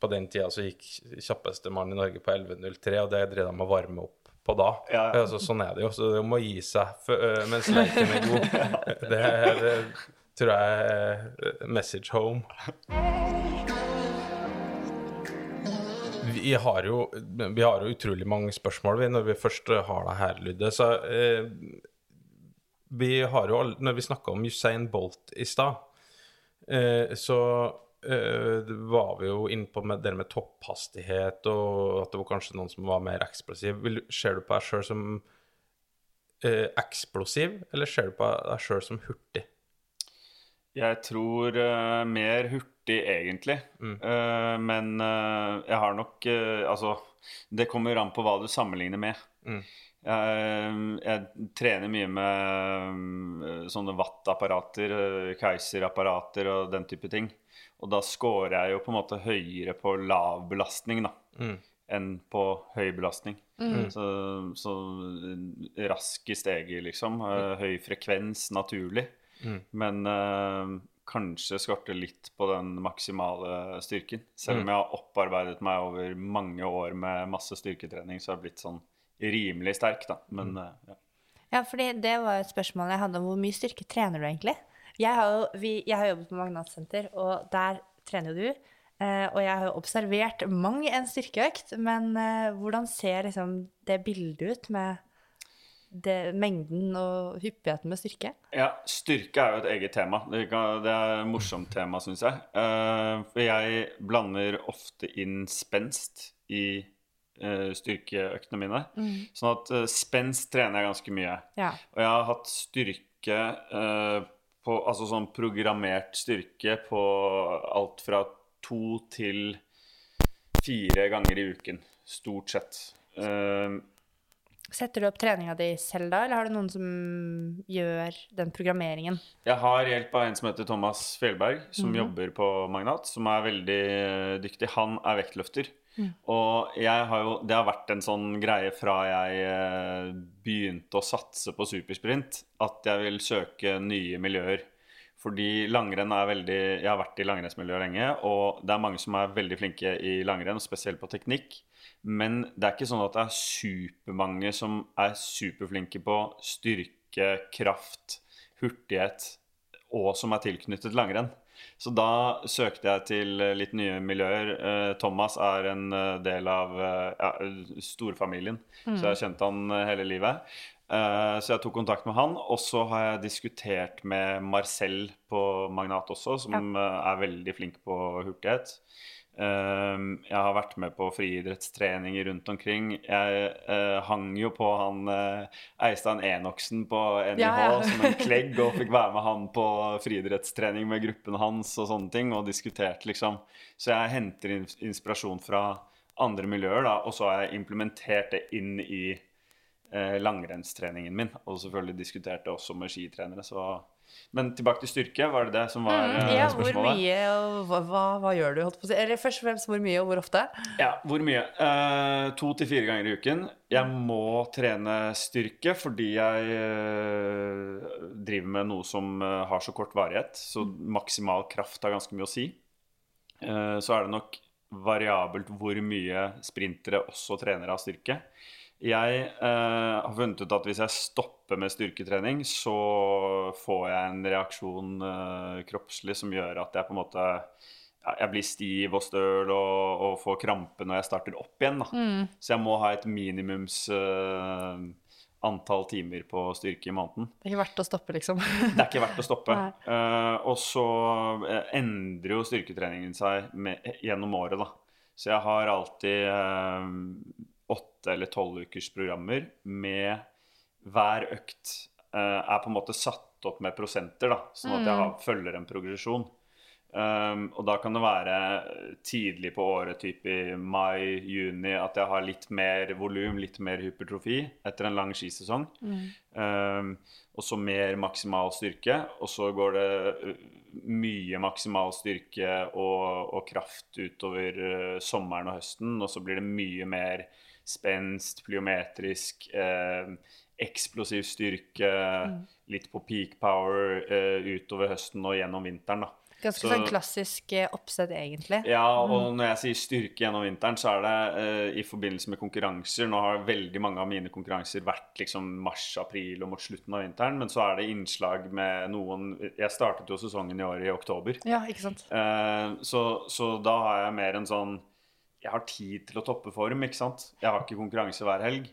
På den tida så gikk kjappeste mann i Norge på 11.03, og det drev de med å varme opp på da. Ja, ja. Altså, sånn er det jo. Så det må gi seg for, uh, mens leken er god. Det, er, det tror jeg er message home. Vi, har, jo, vi har jo utrolig mange spørsmål vi, når vi først har det her, Ludde. Så eh, vi har jo Når vi snakka om Usain Bolt i stad, eh, så eh, var vi jo inne på med det med topphastighet, og at det var kanskje noen som var mer eksplosiv. Ser du på deg sjøl som eh, eksplosiv, eller ser du på deg sjøl som hurtig? Jeg tror uh, mer hurtig, egentlig. Eh, men uh, jeg har nok Altså, det kommer an på hva du sammenligner med. Jeg, jeg trener mye med sånne watt-apparater, Kaiser-apparater og den type ting. Og da scorer jeg jo på en måte høyere på lav belastning da, enn på høy belastning. Så, så eh, rask i steget, liksom. eh, Høy frekvens naturlig. Men uh, kanskje skorter litt på den maksimale styrken. Selv om jeg har opparbeidet meg over mange år med masse styrketrening, så har jeg blitt sånn rimelig sterk, da. Men uh, ja. Ja, fordi det var et spørsmål jeg hadde om hvor mye styrke trener du egentlig? Jeg har jo vi, jeg har jobbet på Magnatsenter, og der trener jo du. Eh, og jeg har jo observert mang en styrkeøkt, men eh, hvordan ser liksom det bildet ut med det, mengden og hyppigheten med styrke? Ja, styrke er jo et eget tema. Det, kan, det er et morsomt tema, syns jeg. Uh, for jeg blander ofte inn spenst i uh, styrkeøktene mine. Sånn at uh, spenst trener jeg ganske mye. Ja. Og jeg har hatt styrke på Altså sånn programmert styrke på alt fra to til fire ganger i uken. Stort sett. Eh, Setter du opp treninga di selv da, eller har du noen som gjør den programmeringen? Jeg har hjelp av en som heter Thomas Fjellberg, som jobber på Magnat, som er veldig eh, dyktig. Han er vektløfter. Og jeg har jo, det har vært en sånn greie fra jeg eh, begynte å satse på supersprint, at jeg vil søke nye miljøer. Fordi langrenn er veldig Jeg har vært i langrennsmiljøet lenge, og det er mange som er veldig flinke i langrenn, spesielt på teknikk. Men det er ikke sånn at det er supermange som er superflinke på styrke, kraft, hurtighet, og som er tilknyttet langrenn. Så da søkte jeg til eh, litt nye miljøer. Eh, Thomas er en eh, del av ja, storfamilien, så jeg har kjent han hele livet. Så jeg tok kontakt med han, og så har jeg diskutert med Marcel på Magnat også, som ja. er veldig flink på hurtighet. Eh, Jeg har vært med på friidrettstreninger rundt omkring. Jeg eh, hang jo på han eh, Eistein Enoksen på NIH Ja, ja. som en klegg, og fikk være med han på friidrettstrening med gruppen hans og sånne ting, og diskuterte liksom. Så jeg henter inspirasjon fra andre miljøer, da, og så har jeg implementert det inn i eh, langrennstreningen min. Og selvfølgelig diskutert det også med skitrenere. Så. Men tilbake til styrke, var det det som var eh, Mm, Ja, hvor mye og hva, hva, hva gjør du? Holdt på å si? Eller først og fremst hvor mye og hvor ofte? Ja, hvor mye? Eh, to til fire ganger i uken. Jeg må trene styrke fordi jeg eh, driver med noe som eh, har så kort varighet. Så maksimal kraft har ganske mye å si. Eh, så er det nok variabelt hvor mye sprintere også trener av styrke. Jeg eh, har funnet ut at hvis jeg stopper med styrketrening, så får jeg en reaksjon eh, kroppslig som gjør at jeg på en måte ja, jeg blir stiv og støl og, og får krampe når jeg starter opp igjen. Da. Så jeg må ha et minimums eh, antall timer på styrke i måneden. Det er ikke verdt å stoppe, liksom. Det er ikke verdt å stoppe. Eh, og så eh, endrer jo styrketreningen seg med, gjennom året, da. Så jeg har alltid eh, åtte eller tolv ukers programmer med hver økt uh, er på en måte satt opp med prosenter, da, sånn at jeg har, følger en progresjon. Um, og da kan det være tidlig på året, typ i mai, juni, at jeg har litt mer volum, litt mer hypertrofi etter en lang skisesong. Um, og så mer maksimal styrke. Og så går det uh, mye maksimal styrke og, og kraft utover uh, sommeren og høsten. Og så blir det mye mer spenst, plyometrisk, eh, eksplosiv styrke, litt på peak power eh, utover høsten og gjennom vinteren. da. Ganske Så- sånn klassisk eh, oppsett, egentlig. Ja, og når jeg sier styrke gjennom vinteren, så er det eh, i forbindelse med konkurranser. Nå har veldig mange av mine konkurranser vært liksom mars-april og mot slutten av vinteren, men så er det innslag med noen Jeg startet jo sesongen i år i oktober. Ja, ikke sant? Eh, så, så da har jeg mer en sånn jeg har tid til å toppe form, ikke sant. Jeg har ikke konkurranse hver helg.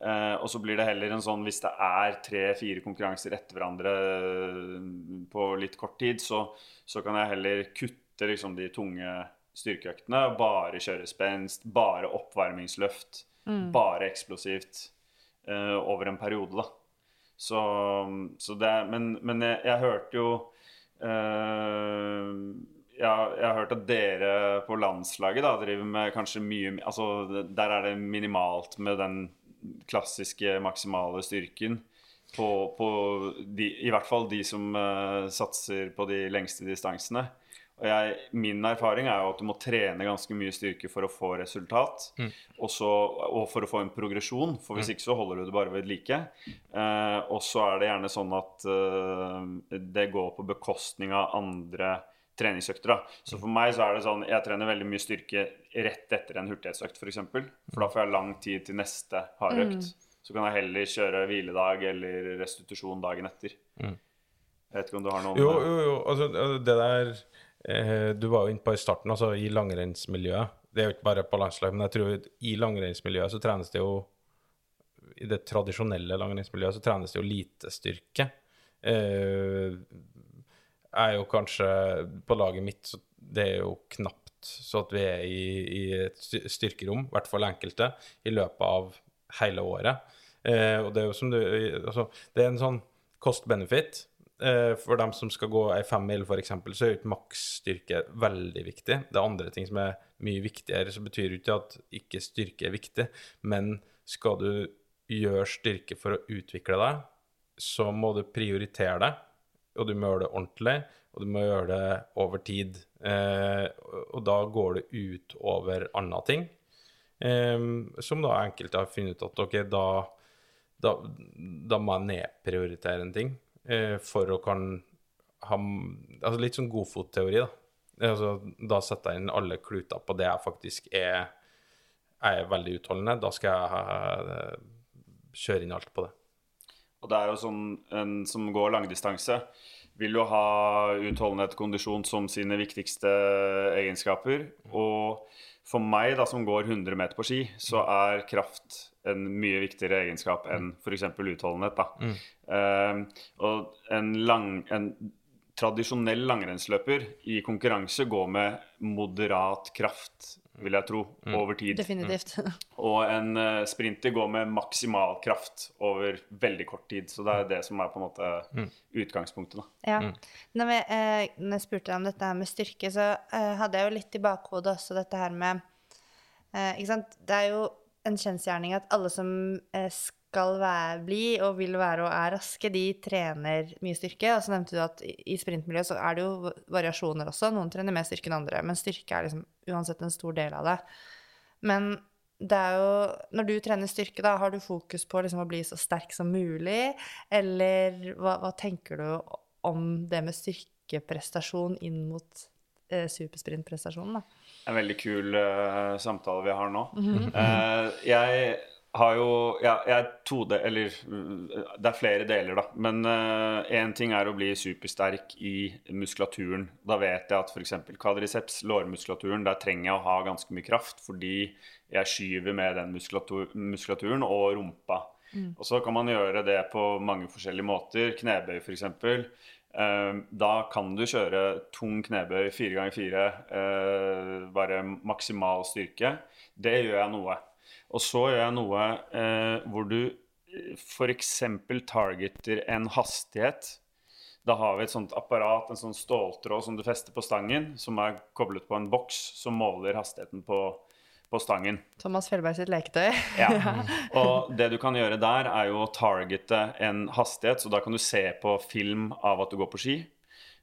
Eh, og så blir det heller en sånn hvis det er tre-fire konkurranser etter hverandre eh, på litt kort tid, så, så kan jeg heller kutte liksom de tunge styrkeøktene. Bare kjøre spenst, bare oppvarmingsløft, bare eksplosivt eh, over en periode, da. Så, så det Men, men jeg, jeg hørte jo eh, jeg, jeg har hørt at dere på landslaget da, driver med kanskje mye Altså, der er det minimalt med den klassiske maksimale styrken. På, på de, I hvert fall de som uh, satser på de lengste distansene. Og jeg, min erfaring er jo at du må trene ganske mye styrke for å få resultat. Og, så, og for å få en progresjon, for hvis ikke så holder du det bare ved like. Eh, og så er det gjerne sånn at eh, det går på bekostning av andre treningsøkter. da. Så for meg så er det sånn jeg trener veldig mye styrke rett etter en hurtighetsøkt, f.eks. For, eksempel. for da får jeg lang tid til neste hardøkt. Så kan jeg heller kjøre hviledag eller restitusjon dagen etter. Jeg vet ikke om du har noe om Jo, jo, jo. Altså, det der eh, Du var jo inne på i starten, altså i langrennsmiljøet. Det er jo ikke bare på landslag, men jeg tror i langrennsmiljøet så trenes det jo I det tradisjonelle langrennsmiljøet så trenes det jo lite styrke. Eh, er jo kanskje På laget mitt så det er jo knapt så at vi er i, i et styrkerom, i hvert fall enkelte, i løpet av hele året. Eh, og det er jo som du altså, Det er en sånn cost-benefit. Eh, for dem som skal gå ei femmil, f.eks., så er jo ikke maksstyrke veldig viktig. Det er andre ting som er mye viktigere. Så betyr jo ikke at ikke styrke er viktig, men skal du gjøre styrke for å utvikle deg, så må du prioritere det, og du må gjøre det ordentlig, og du må gjøre det over tid. Eh, og da går det ut over andre ting, eh, som da enkelte har funnet ut at ok, da, da, da må jeg nedprioritere en ting eh, for å kan ha altså Litt sånn godfotteori, da. Altså, da setter jeg inn alle kluter på det jeg faktisk er er veldig utholdende. Da skal jeg kjøre inn alt på det. Og det er jo sånn en som går langdistanse, vil jo ha utholdenhet og kondisjon som sine viktigste egenskaper. Og for meg, da, som går 100 meter på ski, så er kraft en mye viktigere egenskap enn f.eks. utholdenhet. Da. Eh, og en, lang, en tradisjonell langrennsløper i konkurranse går med moderat kraft, vil jeg tro, over tid. Definitivt. Og en uh, sprinter går med maksimal kraft over veldig kort tid. Så det er det som er på en måte utgangspunktet. da. Ja. Når, vi, eh, når jeg spurte deg om dette her med styrke, så eh, hadde jeg jo litt i bakhodet også dette her med eh, Ikke sant. Det er jo en kjensgjerning at alle som eh, skal være, bli og vil være og er raske, de trener mye styrke. Og så nevnte du at i sprintmiljøet så er det jo variasjoner også. Noen trener mer styrke enn andre, men styrke er liksom uansett en stor del av det. Men det er jo Når du trener styrke, da, har du fokus på liksom å bli så sterk som mulig? Eller hva, hva tenker du om det med styrkeprestasjon inn mot eh, supersprintprestasjonen, da? En veldig kul uh, samtale vi har nå. Eh, jeg har jo ja, jeg tode, eller mm, Det er flere deler, da. Men én ting er å bli supersterk i muskulaturen. Da vet jeg at f.eks. kvadriceps, lårmuskulaturen, der trenger jeg å ha ganske mye kraft fordi jeg skyver med den muskulatur, muskulaturen og rumpa. Og så kan man gjøre det på mange forskjellige måter. Knebøy, f.eks. Eh, da kan du kjøre tung knebøy fire ganger fire, eh, bare maksimal styrke. Det gjør jeg noe. Og så gjør jeg noe eh, hvor du f.eks. targeter en hastighet. Da har vi et sånt apparat, en sånn ståltråd som du fester på stangen, som er koblet på en boks som måler hastigheten på, på stangen. Thomas Fjellberg sitt leketøy. Ja. Og det du kan gjøre der, er jo å targete en hastighet. Så da kan du se på film av at du går på ski.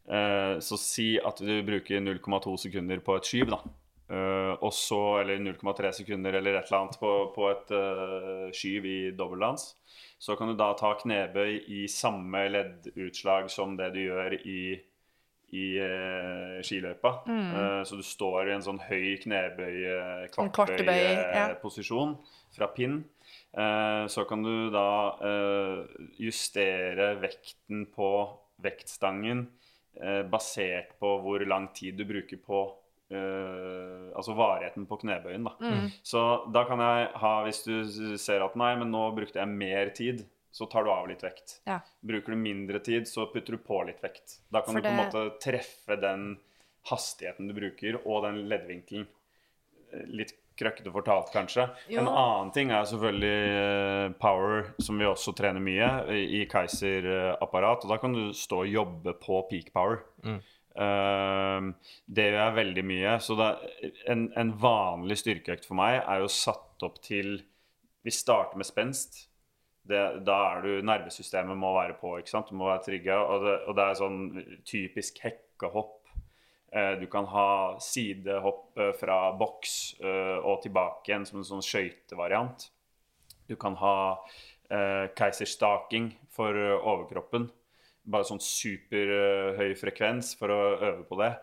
Eh, Så si at du bruker 0,2 sekunder på et skyv, da. Eh, og så, eller 0,3 sekunder eller et eller annet på, på et uh, skyv i dobbeltdans. Så kan du da ta knebøy i samme leddutslag som det du gjør i, i uh, skiløypa. Eh, så du står i en sånn høy knebøy, kvartbøy-posisjon ja. fra pinn. Så kan du da justere vekten på vektstangen basert på hvor lang tid du bruker på eh, Altså varigheten på knebøyen, da. Mm. Så da kan jeg ha, hvis du ser at nei, men nå brukte jeg mer tid, så tar du av litt vekt. Ja. Bruker du mindre tid, så putter du på litt vekt. Da kan For du på en det- måte treffe den hastigheten du bruker, og den leddvinkelen. Eh, Litt krøkkete fortalt, kanskje. Jo. En annen ting er selvfølgelig eh, power, som vi også trener mye i, i Kaiser-apparat. Og da kan du stå og jobbe på peak power. Eh, det gjør jeg veldig mye. Så en, en vanlig styrkeøkt for meg er jo satt opp til Vi starter med spenst. Det, da er du Nervesystemet må være på, ikke sant. Du må være trygge. Og og det er sånn typisk hekkehopp. Eh, Du kan ha sidehopp eh, fra boks eh, og tilbake igjen som en sånn skøytevariant. Du kan ha keiserstaking for overkroppen. Bare sånn superhøy frekvens for å øve på det.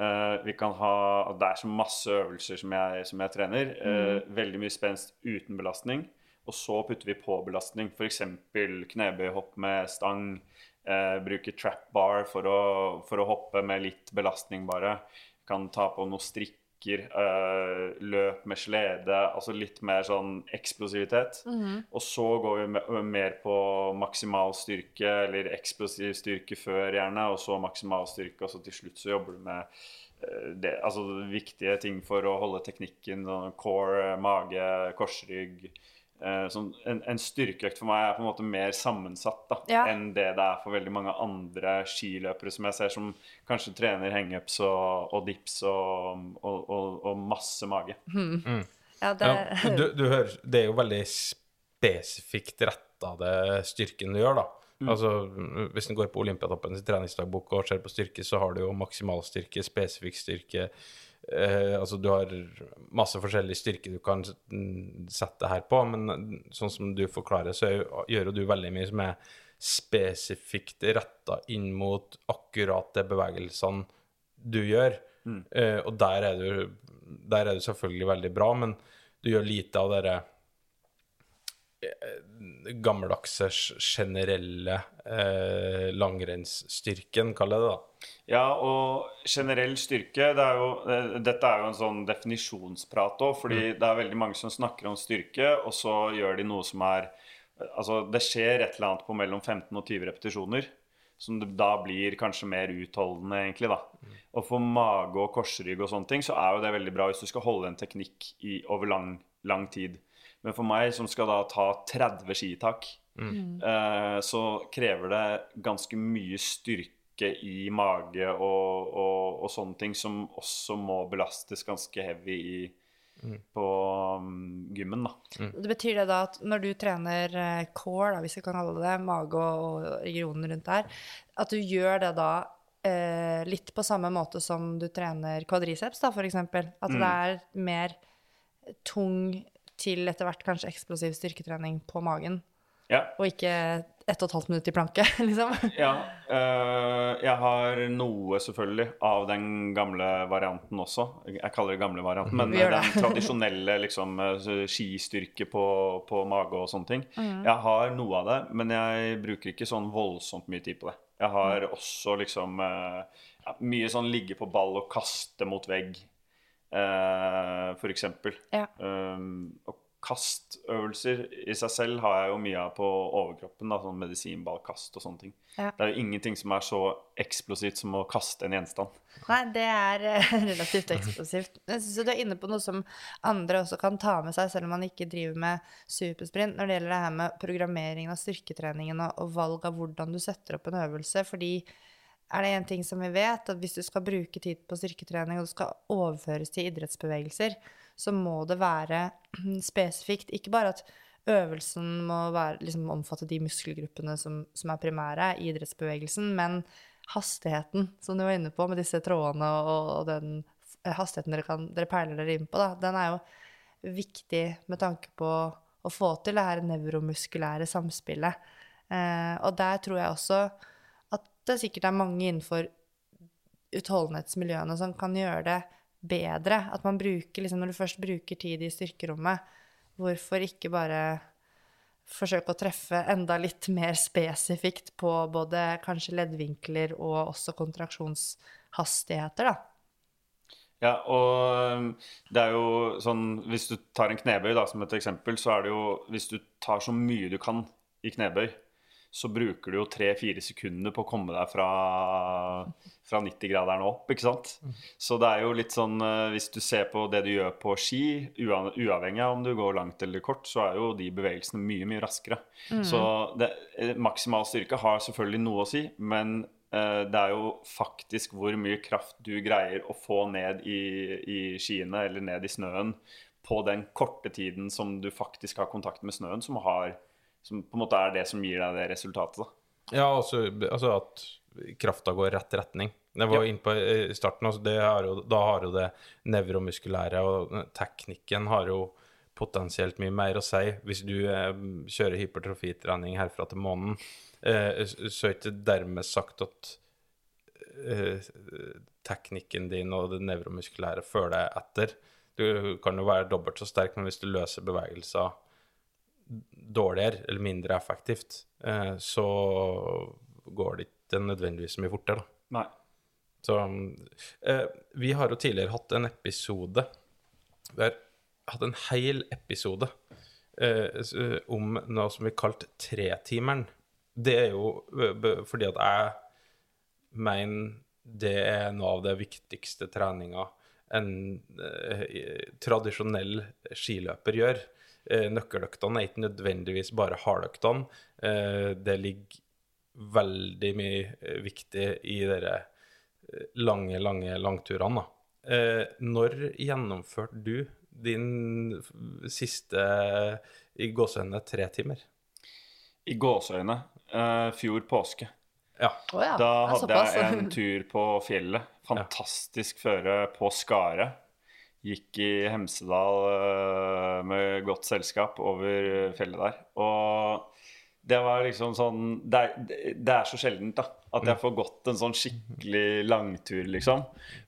Uh, vi kan ha Det er så masse øvelser som jeg, som jeg trener. Eh, veldig mye spenst uten belastning. Og så putter vi på belastning. F.eks. knebøyhopp med stang. Uh, bruke trap bar for å, for å hoppe med litt belastning, bare. Kan ta på noen strikker. Eh, løp med slede. Altså litt mer sånn eksplosivitet. Og så går vi me- mer på maksimal styrke, eller eksplosiv styrke før, gjerne. Og så maksimal styrke, og så til slutt så jobber du med det, altså viktige ting for å holde teknikken. Sånn core, mage, korsrygg. Eh, sånn, en, en styrkeøkt for meg er på en måte mer sammensatt da, Ja. enn det det er for veldig mange andre skiløpere som jeg ser som kanskje trener hangups og, og dips og, og, og, og masse mage. Ja, det, Ja, du, du hører, det er jo veldig spesifikt retta det styrken du gjør, da. Altså, Hvis en går på Olympiatoppens treningsdagbok og ser på styrke, så har du jo maksimalstyrke, spesifikk styrke eh, Altså, du har masse forskjellig styrke du kan mm, sette her på, men sånn som du forklarer, så er gjør jo du veldig mye som er spesifikt retta inn mot akkurat de bevegelsene du gjør. Eh, og der er, du, der er du selvfølgelig veldig bra, men du gjør lite av det eh, gammeldagse, generelle eh, langrennsstyrken, kall det det, da. Ja, og generell styrke det er jo, eh, Dette er jo en sånn definisjonsprat òg, fordi det er veldig mange som snakker om styrke, og så gjør de noe som er Altså, det skjer et eller annet på mellom 15 og 20 repetisjoner. Som da blir kanskje mer utholdende, egentlig. da. Og for mage og korsrygg og sånne ting, så er jo det veldig bra hvis du skal holde en teknikk i, over lang, lang tid. Men for meg som skal da ta 30 skitak, eh, så krever det ganske mye styrke i mage og, og, og sånne ting som også må belastes ganske heavy i, på um, gymmen, da. det betyr det da at når du trener eh, core, da, hvis vi kan kalle det det, mage og, og regionen rundt der, at du gjør det da eh, litt på samme måte som du trener kvadriceps, da, eksempel. At det er mer tung til etter hvert kanskje eksplosiv styrketrening på magen, Ja. og ikke ett og et halvt minutt i planke, liksom. ja øh, jeg har noe, selvfølgelig, av den gamle varianten også. Jeg kaller det gamle varianten, men den tradisjonelle liksom, øh, skistyrke på, på mage og sånne ting. Mm. Jeg har noe av det, men jeg bruker ikke sånn voldsomt mye tid på det. Jeg har Mm. også liksom øh, ja, mye sånn ligge på ball og kaste mot vegg, uh, for eksempel. Ja. Um, og kastøvelser i seg selv har jeg jo mye av på overkroppen. da, sånn Medisinballkast og sånne ting. Ja. Det er jo ingenting som er så eksplosivt som å kaste en gjenstand. Nei, det er eh, relativt eksplosivt. Jeg syns du er inne på noe som andre også kan ta med seg, selv om man ikke driver med supersprint, når det gjelder det her med programmeringen av styrketreningen og, og valg av hvordan du setter opp en øvelse. Fordi er det en ting som vi vet, at hvis du skal bruke tid på styrketrening, og det skal overføres til idrettsbevegelser, så må det være spesifikt. Ikke bare at øvelsen må være, liksom, omfatte de muskelgruppene som, som er primære i idrettsbevegelsen, men hastigheten, som du var inne på, med disse trådene og, og den hastigheten dere, kan, dere peiler dere inn på, da, den er jo viktig med tanke på å få til det her nevromuskulære samspillet. Eh, og der tror jeg også at det sikkert er mange innenfor utholdenhetsmiljøene som kan gjøre det bedre. At man bruker, liksom, når du først bruker tid i styrkerommet, hvorfor ikke bare forsøke å treffe enda litt mer spesifikt på både kanskje leddvinkler og også kontraksjonshastigheter, da. Ja, og det er jo sånn Hvis du tar en knebøy da, som et eksempel, så er det jo Hvis du tar så mye du kan i knebøy, så bruker du jo tre-fire sekunder på å komme deg fra, fra 90-graderen og opp, ikke sant? Så det er jo litt sånn eh, Hvis du ser på det du gjør på ski, uavhengig av om du går langt eller kort, så er jo de bevegelsene mye, mye raskere. Så det, eh, maksimal styrke har selvfølgelig noe å si, men eh, det er jo faktisk hvor mye kraft du greier å få ned i, i skiene eller ned i snøen på den korte tiden som du faktisk har kontakt med snøen, som, har, som på en måte er det som gir deg det resultatet. Da. Ja, altså, altså at krafta går rett retning. Det var Ja. inne på i starten, altså det har jo, da har jo det nevromuskulære og teknikken har jo potensielt mye mer å si. Hvis du eh, kjører hypertrofitrening herfra til månen, eh, så er ikke dermed sagt at eh, teknikken din og det nevromuskulære følger deg etter. Du kan jo være dobbelt så sterk, men hvis du løser bevegelser dårligere eller mindre effektivt, eh, så går det ikke nødvendigvis så mye fortere. da. Nei. Så eh, Vi har jo tidligere hatt en episode Vi har hatt en hel episode eh, om noe som vi kalte tretimeren. Det er jo fordi at jeg mener det er noe av det viktigste treninga en eh, tradisjonell skiløper gjør. Eh, nøkkeløktene er ikke nødvendigvis bare hardøktene. Eh, det ligger veldig mye eh, viktig i dere eh, lange, lange langturene. Da. Eh, når gjennomførte du din siste i gåseøynene tre timer? I gåseøyne eh, fjor påske. Ja. Da hadde jeg en tur på fjellet. Fantastisk føre på Skaret. Gikk i Hemsedal eh, med godt selskap over fjellet der. Og det var liksom sånn Det er, det er så sjeldent da at jeg får gått en sånn skikkelig langtur, liksom.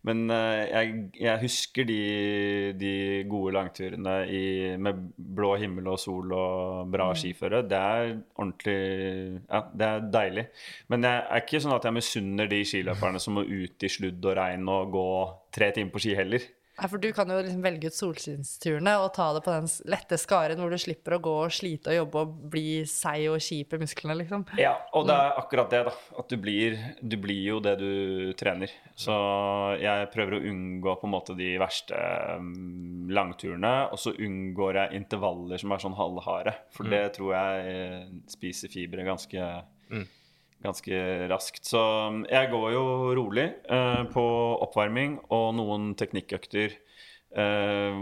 Men eh, jeg, jeg husker de, de gode langturene i, med blå himmel og sol og bra skiføre. Det er ordentlig Ja, det er deilig. Men jeg er ikke sånn at jeg misunner de skiløperne som må ut i sludd og regn og gå tre timer på ski heller. Nei, for du kan jo liksom velge ut solskinnsturene og ta det på den lette skaren hvor du slipper å gå og slite og jobbe og bli seig og kjip i musklene, liksom. Ja, og det er akkurat det, da. At du blir, du blir jo det du trener. Så jeg prøver å unngå på en måte de verste mm, langturene. Og så unngår jeg intervaller som er sånn halvharde. For det tror jeg eh, spiser fibre ganske, ganske raskt. Så mm, jeg går jo rolig eh, på oppvarming og noen teknikkøkter. eh,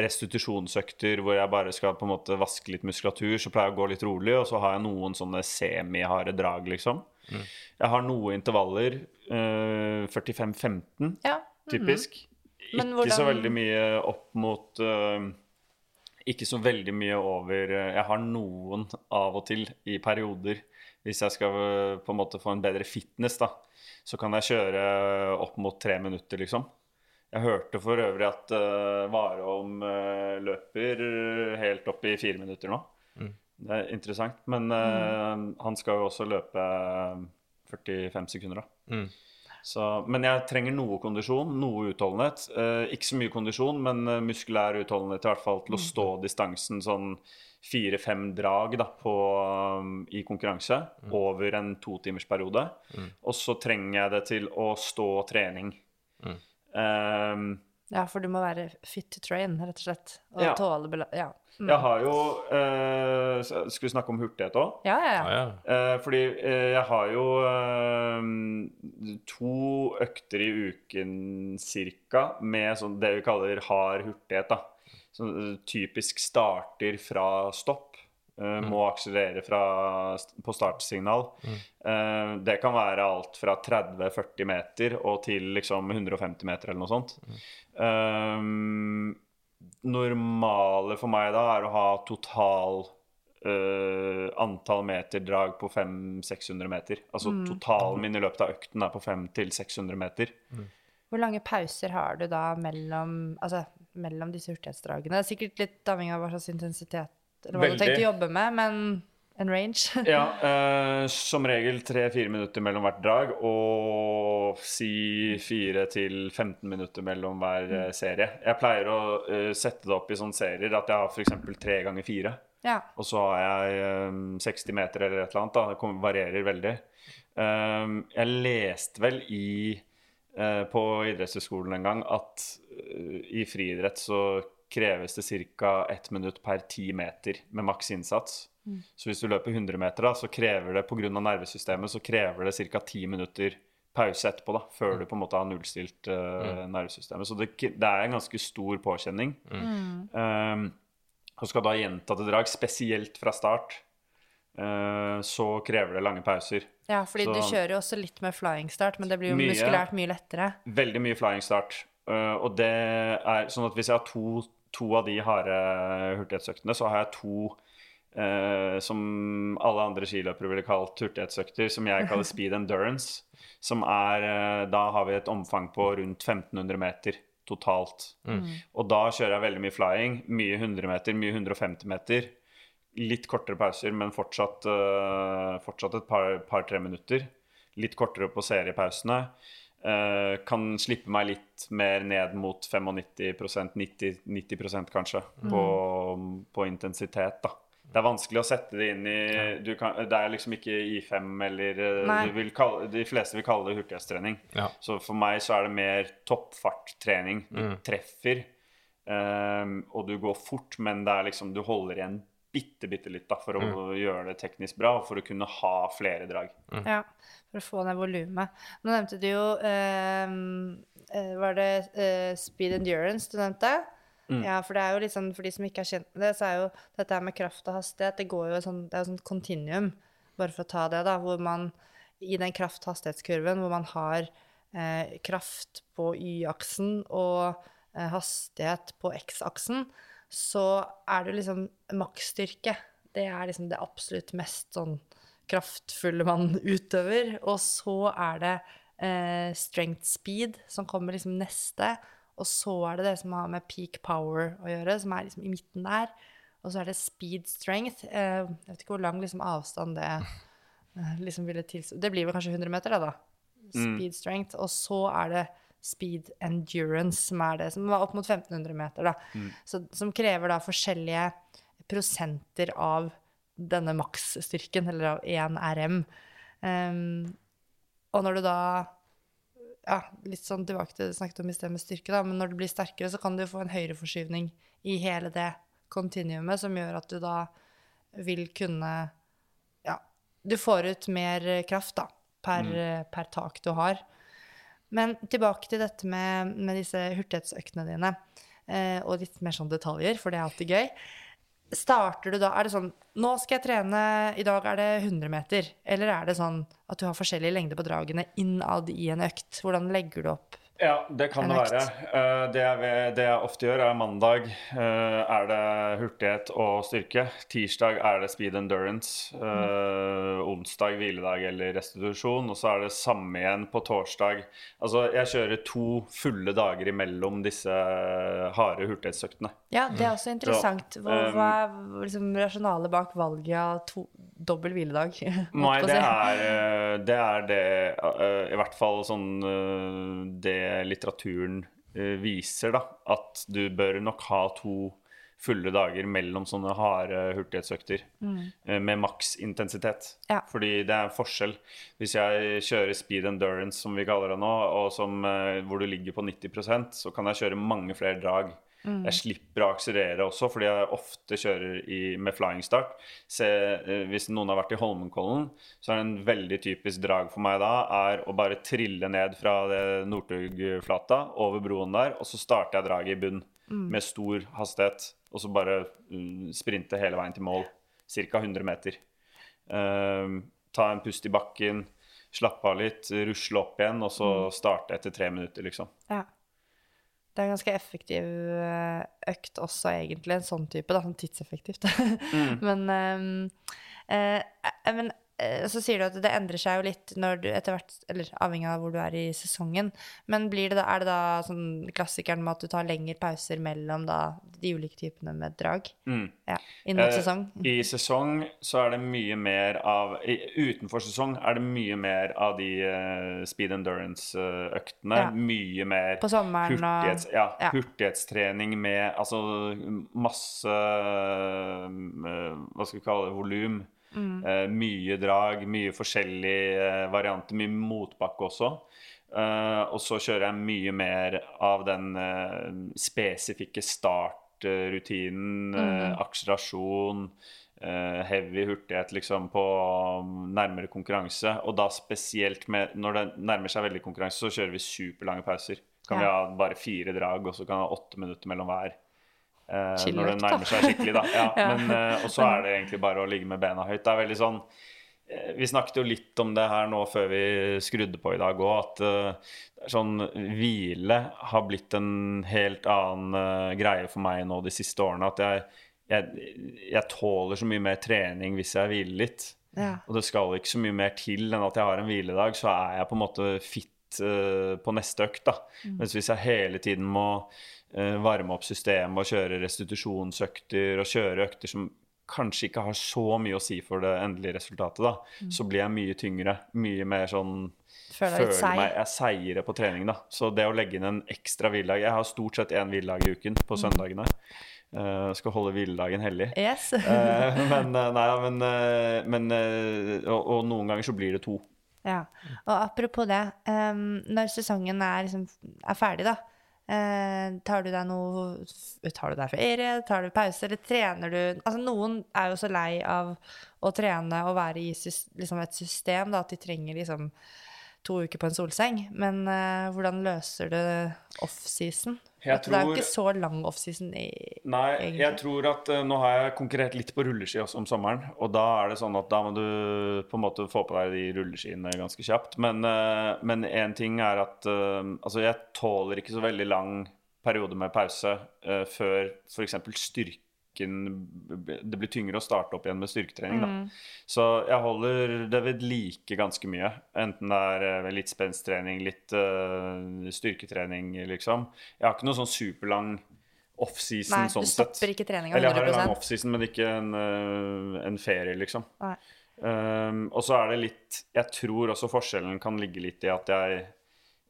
restitusjonsøkter hvor jeg bare skal på en måte vaske litt muskulatur, så pleier jeg å gå litt rolig. Og så har jeg noen sånne semiharde drag, liksom. Jeg har noe intervaller. eh, 45-15, Ja. typisk. Men Ikke så veldig mye opp mot uh, Ikke så veldig mye over uh, Jeg har noen av og til i perioder. Hvis jeg skal eh, på en måte få en bedre fitness, da, så kan jeg kjøre opp mot tre minutter, liksom. Jeg hørte for øvrig at uh, Warholm uh, løper helt opp i fire minutter nå. Det er interessant. Men eh, han skal jo også løpe 45 sekunder, da. Mm. Så, men jeg trenger noe kondisjon, noe utholdenhet. Eh, ikke så mye kondisjon, men eh, muskulær utholdenhet i hvert fall til å stå distansen sånn fire-fem drag da, på, um, i konkurranse over en totimersperiode. Og så trenger jeg det til å stå trening. Um, ja, for du må være fit to train, rett og slett. Og Ja. tåle. Ja. Mm. jeg har jo eh, Skal vi snakke om hurtighet òg? Ja, ja, Ja. Eh, fordi eh, jeg har jo eh, to økter i uken cirka med sånn det vi kaller hard hurtighet. da. Sånn eh, typisk starter fra stopp. eh, Må akselerere fra, på startsignal. Eh, det kan være alt fra 30-40 meter og til liksom 150 meter eller noe sånt. Eh, normale for meg da er å ha total uh, antall meter drag på 500-600 meter. Altså totalen min i løpet av økten er på 500-600 meter. Hvor lange pauser har du da mellom, altså, mellom disse hurtighetsdragene? Sikkert litt avhengig av hva slags intensitet eller hva du Veldig. tenkte å jobbe med, men en range. Ja, eh, som regel 3-4 minutter mellom hvert drag, og si 4 til 15 minutter mellom hver eh, serie. Jeg pleier å eh, sette det opp i sånne serier at jeg har f.eks. 3 ganger 4. ja. Og så har jeg um, 60 meter eller et eller annet. Da. Det kommer- varierer veldig. Um, jeg leste vel i eh, på idrettshøyskolen en gang at eh, i friidrett så kreves det ca. ett minutt per ti meter med maks innsats. Så hvis du løper 100 meter, da, så krever det pga. nervesystemet så krever det ca. 10 minutter pause etterpå, da, før du på en måte har nullstilt eh, nervesystemet. Så det, det er en ganske stor påkjenning. Um, og skal da gjentatte drag, spesielt fra start, uh, så krever det lange pauser. ja, fordi du kjører jo også litt med flying start, men det blir jo Mye. muskulært mye lettere. Veldig mye flying start. Uh, og det er sånn at hvis jeg har to, to av de harde hurtighetsøktene, så har jeg to eh, som alle andre skiløpere ville kalt hurtighetsøkter, som jeg kaller speed endurance. Som er uh, Da har vi et omfang på rundt 1500 meter totalt. Og da kjører jeg veldig mye flying. Mye 100 meter, mye 150 meter. Litt kortere pauser, men fortsatt, uh, fortsatt et par-tre par, minutter. Litt kortere på seriepausene. Eh, kan slippe meg litt mer ned mot 95% 90, 90% kanskje, på, på intensitet. da. Det er vanskelig å sette det inn i du kan, Det er liksom ikke I5 eller eh, du vil kalle, De fleste vil kalle det hurtighetstrening. Ja. Så for meg så er det mer toppfarttrening. Du treffer, um, og du går fort, men det er liksom du holder igjen bitte, bitte litt da, for å gjøre det teknisk bra, og for å kunne ha flere drag. Ja, for å få ned volumet. Nå nevnte du jo ehm, eh, Var det uh, speed endurance du nevnte? Ja, for det er jo litt sånn, for de som ikke er kjent med det, så er jo dette med kraft og hastighet Det går jo sånn, det er jo sånn kontinuum, bare for å ta det, da, hvor man i den kraft-hastighetskurven hvor man har eh, kraft på Y-aksen og eh, hastighet på X-aksen, så er det jo liksom maksstyrke. Det er liksom det absolutt mest sånn kraftfulle man utøver. Og så er det eh, strength speed som kommer liksom neste. Og så er det det som har med peak power å gjøre, som er liksom i midten der. Og så er det speed strength. Eh, jeg vet ikke hvor lang liksom avstand det eh, liksom ville tilstå Det blir vel kanskje 100 meter, da. da. Speed strength. Og så er det speed endurance, som er det som var opp mot 1500 meter, da. Så, som krever da forskjellige prosenter av denne maksstyrken, eller av 1 RM. Um, og når du da ja, litt sånn tilbake til det du snakket om i sted med styrke, da, men når du blir sterkere, så kan du få en høyreforskyvning i hele det kontinuumet, som gjør at du da vil kunne Ja, du får ut mer kraft, da, per, per tak du har. Men tilbake til dette med, med disse hurtighetsøktene dine, eh, og litt mer sånn detaljer, for det er alltid gøy. Starter du da Er det sånn Nå skal jeg trene, i dag er det 100 meter. Eller er det sånn at du har forskjellig lengde på dragene innad i en økt? Hvordan legger du opp? Ja, det kan det være. Eh, det, jeg, det jeg ofte gjør, er mandag eh, er det hurtighet og styrke. Tirsdag er det speed endurance. Eh, onsdag hviledag eller restitusjon. Og så er det samme igjen på torsdag. Altså, jeg kjører to fulle dager imellom disse harde hurtighetsøktene. Ja, det er også interessant. Hva, um, hva er liksom rasjonalet bak valget av to, dobbel hviledag? Nei, det er, eh, det er det eh, I hvert fall sånn eh, det litteraturen eh, viser, da. At du bør nok ha to fulle dager mellom sånne harde hurtighetsøkter mm. med maks intensitet. Mm. Ja. Fordi det er forskjell. Hvis jeg kjører speed endurance, som vi kaller det nå, og som, eh, hvor du ligger på 90% så kan jeg kjøre mange flere drag. Mm. Jeg slipper å akselerere også, fordi jeg ofte kjører i, med flying start. Se, eh, hvis noen har vært i Holmenkollen, så er det en veldig typisk drag for meg da er å bare trille ned fra Northug-flata over broen der, og så starter jeg draget i bunn med stor hastighet, og så bare mm, sprinte hele veien til mål. Ca. 100 meter. Ehm, ta en pust i bakken, slappe av litt, rusle opp igjen, og så starte etter tre minutter, liksom. Ja. Det er en ganske effektiv eh, økt også, egentlig. En sånn type, da. Sånn tidseffektivt. Mm. men, um, uh, men så sier du at det endrer seg jo litt når du etter hvert Eller avhengig av hvor du er i sesongen. Men blir det da, er det da sånn klassikeren med at du tar lengre pauser mellom da de ulike typene med drag? Mm. Ja, Inn mot Eh, sesong? I sesong så er det mye mer av i, Utenfor sesong er det mye mer av de uh, speed endurance-øktene. Ja. Mye mer På sommeren og- ja, ja. hurtighetstrening med altså masse uh, Hva skal vi kalle det? Volum. Mm. Uh, mye drag, mye forskjellige uh, varianter. Mye motbakke også. Uh, og så kjører jeg mye mer av den spesifikke startrutinen. eh, akselerasjon, heavy hurtighet liksom på um, nærmere konkurranse. Og da spesielt med, når det nærmer seg veldig konkurranse, så kjører vi superlange pauser. Kan vi ha bare fire drag, og så kan vi ha åtte minutter mellom hver. Eh, når det nærmer seg skikkelig, da. Ja, Ja. Men, eh, og så er det egentlig bare å ligge med bena høyt. Det er veldig sånn eh, Vi snakket jo litt om det her nå før vi skrudde på i dag òg, at sånn hvile har blitt en helt annen greie for meg nå de siste årene. At jeg, jeg, jeg tåler så mye mer trening hvis jeg hviler litt. Ja. Og det skal ikke så mye mer til enn at jeg har en hviledag, så er jeg på en måte fit på neste økt. da. Mens hvis jeg hele tiden må varme opp systemet og kjøre restitusjonsøkter og kjøre økter som kanskje ikke har så mye å si for det endelige resultatet, da, så blir jeg mye tyngre. Mye mer sånn Føler føler seier. meg Jeg er på trening, da. Så det å legge inn en ekstra hviledag Jeg har stort sett én hviledag i uken på søndagene. Uh, skal holde hviledagen hellig. Yes. uh, men eh, nei, men, uh, men eh, og, og noen ganger så blir det to. Ja. Og apropos det, Um, når sesongen er, liksom, er ferdig, da, eh, tar du deg noe Tar du deg ferie, tar du pause, eller trener du Altså, noen er jo så lei av å trene og være i liksom et system, da, at de trenger liksom to uker på en solseng. Men eh, hvordan løser du offseason? Jeg tror, Det er jo ikke så lang offseason Nei, egentlig. jeg tror at eh, nå har jeg konkurrert litt på rulleski også om sommeren. Og da er det sånn at da må du på en måte få på deg de rulleskiene ganske kjapt. Men eh, men én ting er at eh, Altså, jeg tåler ikke så veldig lang periode med pause uh, før f.eks. styrken Det blir tyngre å starte opp igjen med styrketrening, da. Så jeg holder det ved like ganske mye. Enten det er eh, litt spensttrening, litt uh, styrketrening, liksom. Jeg har ikke noe sånn superlang offseason Nei, sånn du stopper ikke treninga Eller jeg har en 100 lang offseason, men ikke en, uh, en ferie, liksom. Nei. Um, og så er det litt Jeg tror også forskjellen kan ligge litt i at jeg,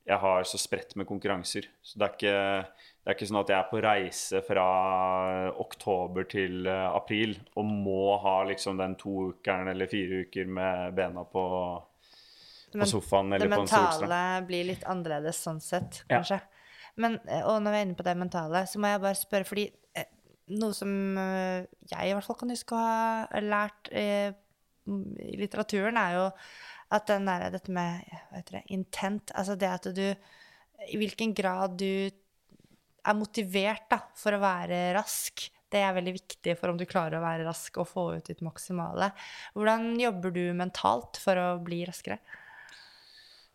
jeg har så spredt med konkurranser. Så det er ikke, det er ikke sånn at jeg er på reise fra oktober til eh, april og må ha liksom den to ukeren eller fire uker med bena på, på sofaen eller det på en solstrand. mentale blir litt annerledes sånn sett, Ja. kanskje. Men, eh, og når vi er inne på det mentale, så må jeg bare spørre, fordi eh, noe som jeg i hvert fall kan huske å ha lært eh, i litteraturen, er jo at den der, dette med hva heter det, intent, altså det at du I hvilken grad du er motivert da, for å være rask. Det er veldig viktig for om du klarer å være rask og få ut ditt maksimale. Hvordan jobber du mentalt for å bli raskere?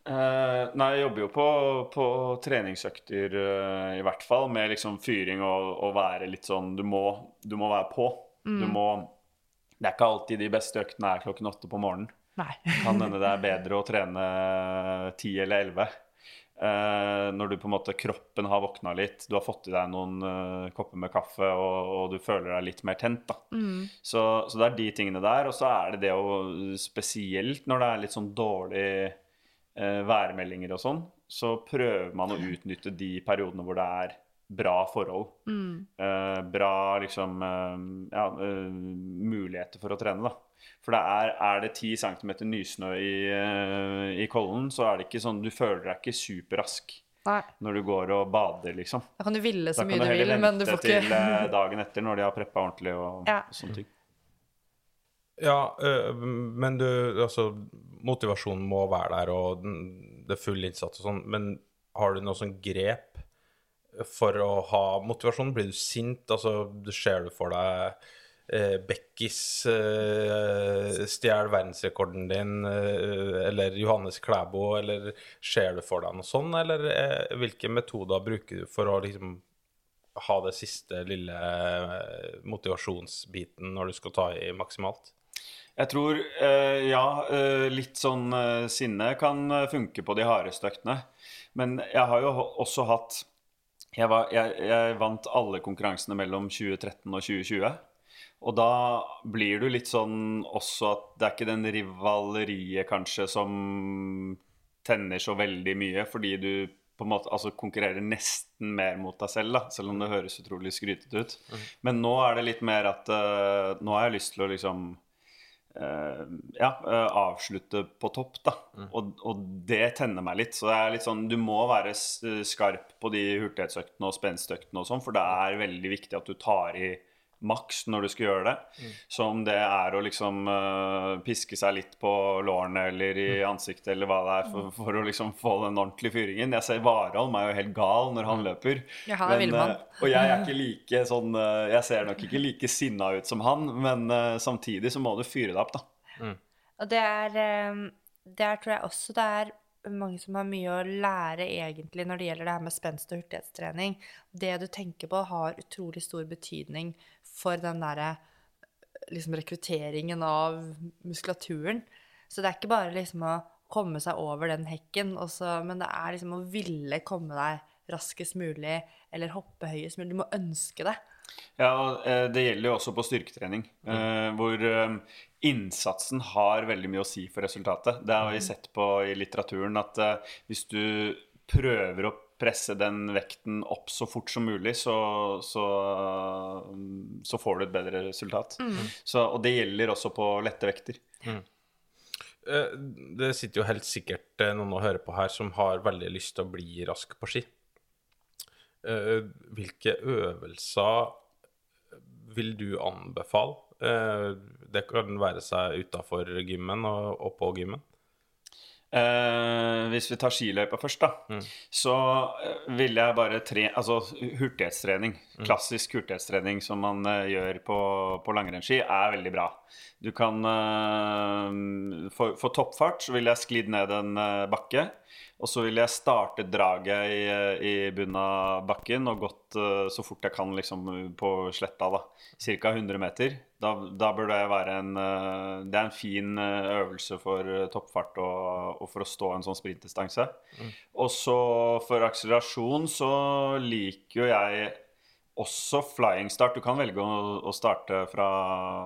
Eh, nei, jeg jobber jo på, på treningsøkter eh, i hvert fall, med liksom fyring og, og være litt sånn Du må, du må være på. Du må Det er ikke alltid de beste øktene er klokken åtte på morgenen. Nei. Kan hende det er bedre å trene ti eller elleve. Eh, når du på en måte kroppen har våkna litt, du har fått i deg noen uh, kopper med kaffe og, og du føler deg litt mer tent. da. Så, så det er de tingene der. Og så er det det å Spesielt når det er litt sånn dårlig uh, værmeldinger og sånn, så prøver man å utnytte de periodene hvor det er bra forhold. Eh, bra liksom eh, ja, eh, muligheter for å trene, da. For det er, er det 10 cm nysnø i, eh, i Kollen, så er det ikke sånn Du føler deg ikke superrask Nei. når du går og bader, liksom. Da kan du ville så mye du du heller vil, men du vente får ikke til eh, dagen etter når de har preppa ordentlig og, Ja. og sånne ting. Ja, øh, men du Altså, motivasjonen må være der, og den- det er full innsats og sånn, men har du noe sånn grep for å ha motivasjon? Blir du sint? Altså, ser du for deg eh, Bekkis eh, stjeler verdensrekorden din, eh, eller Johannes Klæbo, eller ser du for deg noe sånn, eller eh, hvilke metoder bruker du for å liksom ha det siste lille eh, motivasjonsbiten når du skal ta i maksimalt? Jeg tror eh, ja, eh, litt sånn sinne kan funke på de hardeste øktene. Men jeg har jo også hatt jeg, var, jeg, jeg vant alle konkurransene mellom 2013 og 2020. Og da blir du litt sånn også at det er ikke den rivaleriet kanskje som tenner så veldig mye, fordi du på en måte altså konkurrerer nesten mer mot deg selv, da, selv om det høres utrolig skrytete ut. Men nå er det litt mer at uh, nå har jeg lyst til å liksom ja, eh, avslutte på topp, da. Og, og det tenner meg litt. Så det er litt sånn, du må være skarp på de hurtighetsøktene og spenstøktene og sånn, for det er veldig viktig at du tar i maks når du skal gjøre det. Så om det er å liksom uh, piske seg litt på lårene eller i ansiktet eller hva det er, for, for å liksom få den ordentlige fyringen. Jeg ser Warholm er jo helt gal når han løper. Ja, han er Men, eh, og jeg er ikke like sånn uh, Jeg ser nok ikke like sinna ut som han, men samtidig så må du fyre deg opp, da. Og det er det Der tror jeg også det er mange som har mye å lære egentlig når det gjelder det her med spenst og hurtighetstrening. Det du tenker på, har utrolig stor betydning for den derre liksom rekrutteringen av muskulaturen. Så det er ikke bare liksom å komme seg over den hekken, også, men det er liksom å ville komme deg raskest mulig eller hoppe høyest mulig. Du må ønske det. Ja, eh, det gjelder jo også på styrketrening, mm. hvor eh, innsatsen har veldig mye å si for resultatet. Det har vi sett på i litteraturen at eh, hvis du prøver å presse den vekten opp så fort som mulig, så, så, så får du et bedre resultat. Så, og det gjelder også på lette vekter. Mm. Det sitter jo helt sikkert eh, noen å høre på her som har veldig lyst til å bli rask på ski. Eh, Hvilke øvelser vil du anbefale? Eh, Det kan være seg utafor gymmen og på gymmen. Eh, hvis vi tar skiløypa først, da, så ville vil jeg bare tre Altså hurtighetstrening. Klassisk hurtighetstrening som man uh, gjør på, på langrennsski, er veldig bra. Du kan uh, for, for toppfart så vil jeg sklidd ned en eh, bakke. Og så vil jeg starte draget i, eh, i bunnen av bakken og gått uh, så fort jeg kan liksom på sletta, da. Ca. 100 meter. Da, da bør det være en uh, Det er en fin eh, øvelse for eh, toppfart og, og for å stå en sånn sprintdistanse. Og så for akselerasjon så liker jo jeg også flying start. Du kan velge å, å starte fra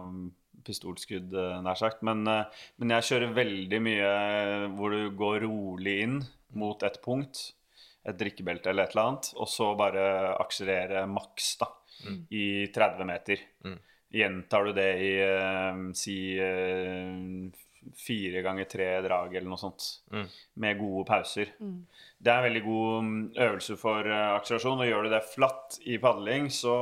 mm, pistolskudd, eh, nær sagt. Men, eh, men jeg kjører veldig mye hvor du går rolig inn mot et punkt, et drikkebelte eller et eller annet, og så bare akselerere maks da, i 30 meter. Gjentar du det i eh, si eh, fire ganger tre drag eller noe sånt, med gode pauser. Det er en veldig god mm, øvelse for eh, akselerasjon. Og gjør du det flatt i padling, så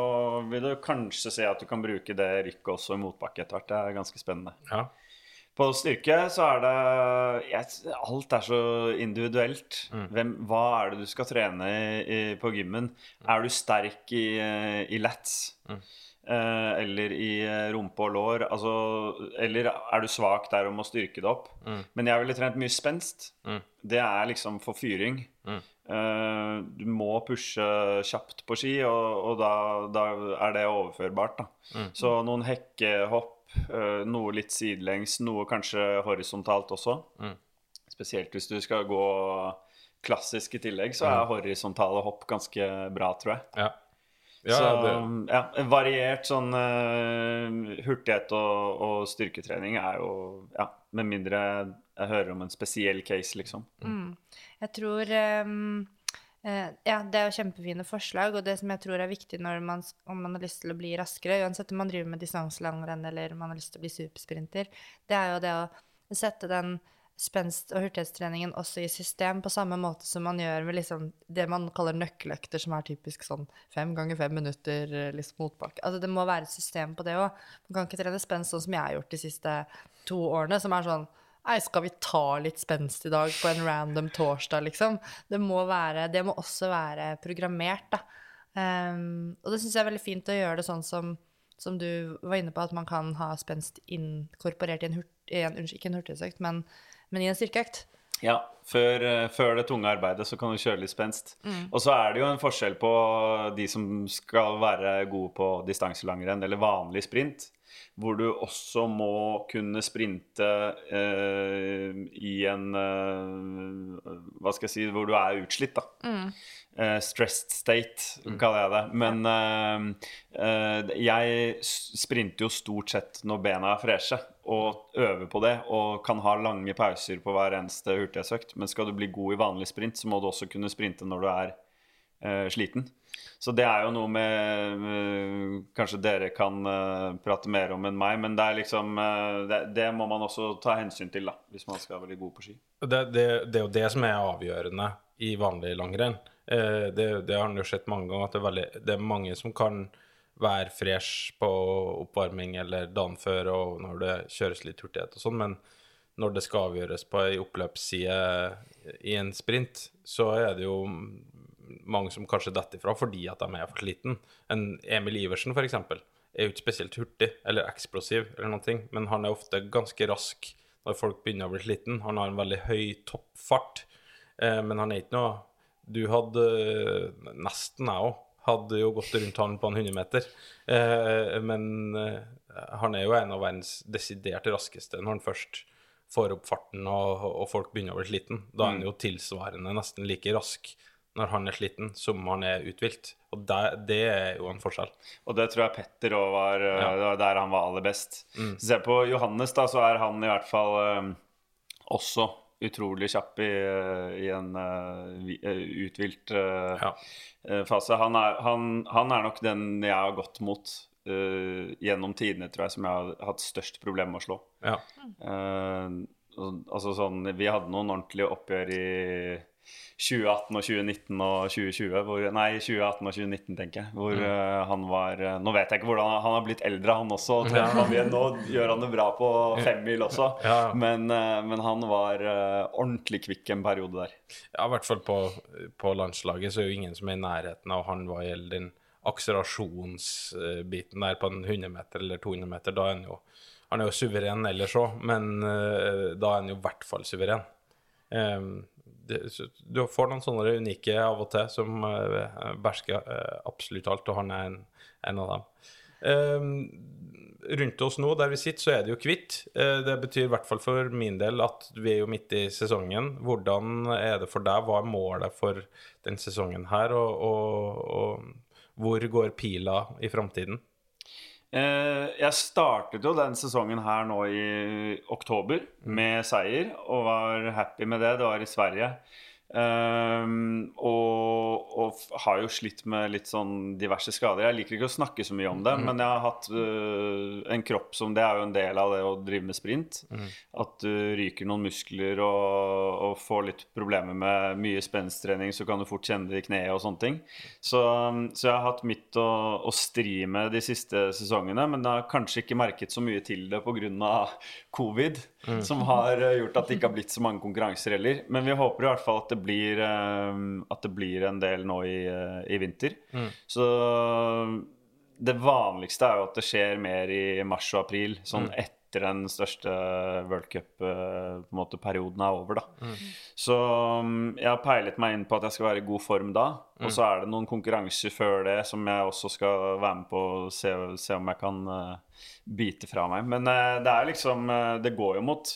vil du kanskje se at du kan bruke det rykket også i motbakke etter hvert. Det er ganske spennende. Ja. På styrke så er det yes, Alt er så individuelt. Hvem, hva er det du skal trene i, på gymmen? Er du sterk i, i lats? Eh, eller i eh, rumpe og lår? Altså, eller er du svak der og må styrke det opp? Men jeg ville trent mye spenst. Det er liksom for fyring. Uh, du må pushe kjapt på ski, og, og da, da er det overførbart. Da. Så noen hekkehopp, eh, noe litt sidelengs, noe kanskje horisontalt også. Spesielt hvis du skal gå klassisk i tillegg, så er horisontale hopp ganske bra, tror jeg. Ja. Ja, så det, ja, variert sånn uh, hurtighet og, og styrketrening er jo Ja, med mindre jeg hører om en spesiell case, liksom. Jeg tror ehm, eh, Ja, det er jo kjempefine forslag, og det som jeg tror er viktig man, om man har lyst til å bli raskere, uansett om man driver med distanselangrenn eller man har lyst til å bli supersprinter, det er jo det å sette den spenst- og hurtighetstreningen også i system, på samme måte som man gjør med liksom det man kaller nøkkeløkter, som er typisk sånn fem ganger fem minutter eh, liksom motbakke. Altså det må være et system på det òg. Man kan ikke trene spenst sånn som jeg har gjort de siste to årene, som er sånn Nei, skal vi ta litt spenst i dag på en random torsdag, liksom? Det må, være, det må også være programmert, da. Um, og det syns jeg er veldig fint å gjøre det sånn som, som du var inne på, at man kan ha spenst inkorporert i en, hurt, i en ikke en hurtigsøkt, men, men i en styrkeøkt. Ja, før, eh, før det tunge arbeidet så kan du kjøre litt spenst. Og så er det jo en forskjell på de som skal være gode på distanselangrenn eller vanlig sprint. Hvor du også må kunne sprinte eh, i en eh, Hva skal jeg si Hvor du er utslitt, da. Eh, stressed state, kaller jeg det. Men eh, eh, jeg sprinter jo stort sett når bena er freshe, og øver på det. Og kan ha lange pauser på hver eneste hurtighetsøkt. Men skal du bli god i vanlig sprint, så må du også kunne sprinte når du er eh, sliten. Så det er jo noe med, Kanskje dere kan eh, prate mer om enn meg, men det er liksom eh, det, det må man også ta hensyn til, da, hvis man skal være veldig god på ski. Det, det, det er jo det som er avgjørende i vanlig langrenn. Eh, det, har jo sett mange ganger, at er, veldig, det er mange som kan være fresh på oppvarming eller dagen før og når det kjøres litt hurtighet og sånn, men når det skal avgjøres på ei oppløpsside i en sprint, så er det jo mange som kanskje detter ifra fordi at de er for sliten. En Emil Iversen, eksempel, er jo ikke spesielt hurtig eller eksplosiv, eller noen ting, men han er ofte ganske rask når folk begynner å bli sliten. Han har en veldig høy toppfart, eh, men han er ikke noe Du hadde nesten jeg òg. Hadde jo gått rundt han på en 100 meter. Eh, men eh, han er jo en av verdens desidert raskeste når han først får opp farten og, og folk begynner å bli sliten. Da er han jo tilsvarende nesten like rask når han er sliten, som han er uthvilt. Og det, det er jo en forskjell. Og det tror jeg Petter òg var, eh, Ja. der han var aller best. Så ser på Johannes, da, så er han i hvert fall eh, også utrolig kjapp i, eh, i en uh, uthvilt uh, Ja. fase. Han er, han, han er nok den jeg har gått mot uh, gjennom tidene, tror jeg, som jeg har hatt størst problem med å slå. Ja. Altså sånn, Vi hadde noen ordentlige oppgjør i 2018 og 2019 og 2020 hvor, Nei, 2018 og 2019, tenker jeg. Hvor eh, han var eh, Nå vet jeg ikke hvordan han, har blitt eldre, han også. og han igjen. Nå gjør han det bra på femmil også. Ja. Men, uh, men han var uh, ordentlig kvikk en periode der. Ja, i hvert fall på, på landslaget så er jo ingen som er i nærheten av han hva gjelder den akselerasjonsbiten der på en 100 meter eller 200 meter. Da er han jo Han er jo suveren ellers òg, men da er han jo i hvert fall suveren. Så du får noen sånne unike av og til som uh, behersker eh, absolutt alt, og han er en, en av dem. Um, rundt oss nå, der vi sitter, så er det jo hvitt. Uh, Det betyr i hvert fall for min del at vi er jo midt i sesongen. Hvordan er det for deg? Hva er målet for den sesongen her, og, og, og hvor går pila i framtiden? Eh, jeg startet jo den sesongen her nå i oktober med seier, og var happy med det. Det var i Sverige. Ehm, og, og har jo slitt med litt sånn diverse skader. Jeg liker ikke å snakke så mye om det, men jeg har hatt uh, en kropp som Det er jo en del av det å drive med sprint. At du ryker noen muskler og, og får litt problemer med mye spensttrening, så kan du fort kjenne det i kneet og sånne ting. Så, så jeg har hatt mitt å, å stri med de siste sesongene, men jeg har kanskje ikke merket så mye til det pga. covid, som har gjort at det ikke har blitt så mange konkurranser heller. Men vi håper i hvert fall at det blir, eh, at det blir en del nå i, eh, i vinter. Så det vanligste er jo at det skjer mer i mars og april, sånn etter den største World Cup-perioden er over, da. Så um, jeg har peilet meg inn på at jeg skal være i god form da. Og så er det noen konkurranser før det som jeg også skal være med på og se, se om jeg kan eh, bite fra meg. Men eh, det er liksom eh, Det går jo mot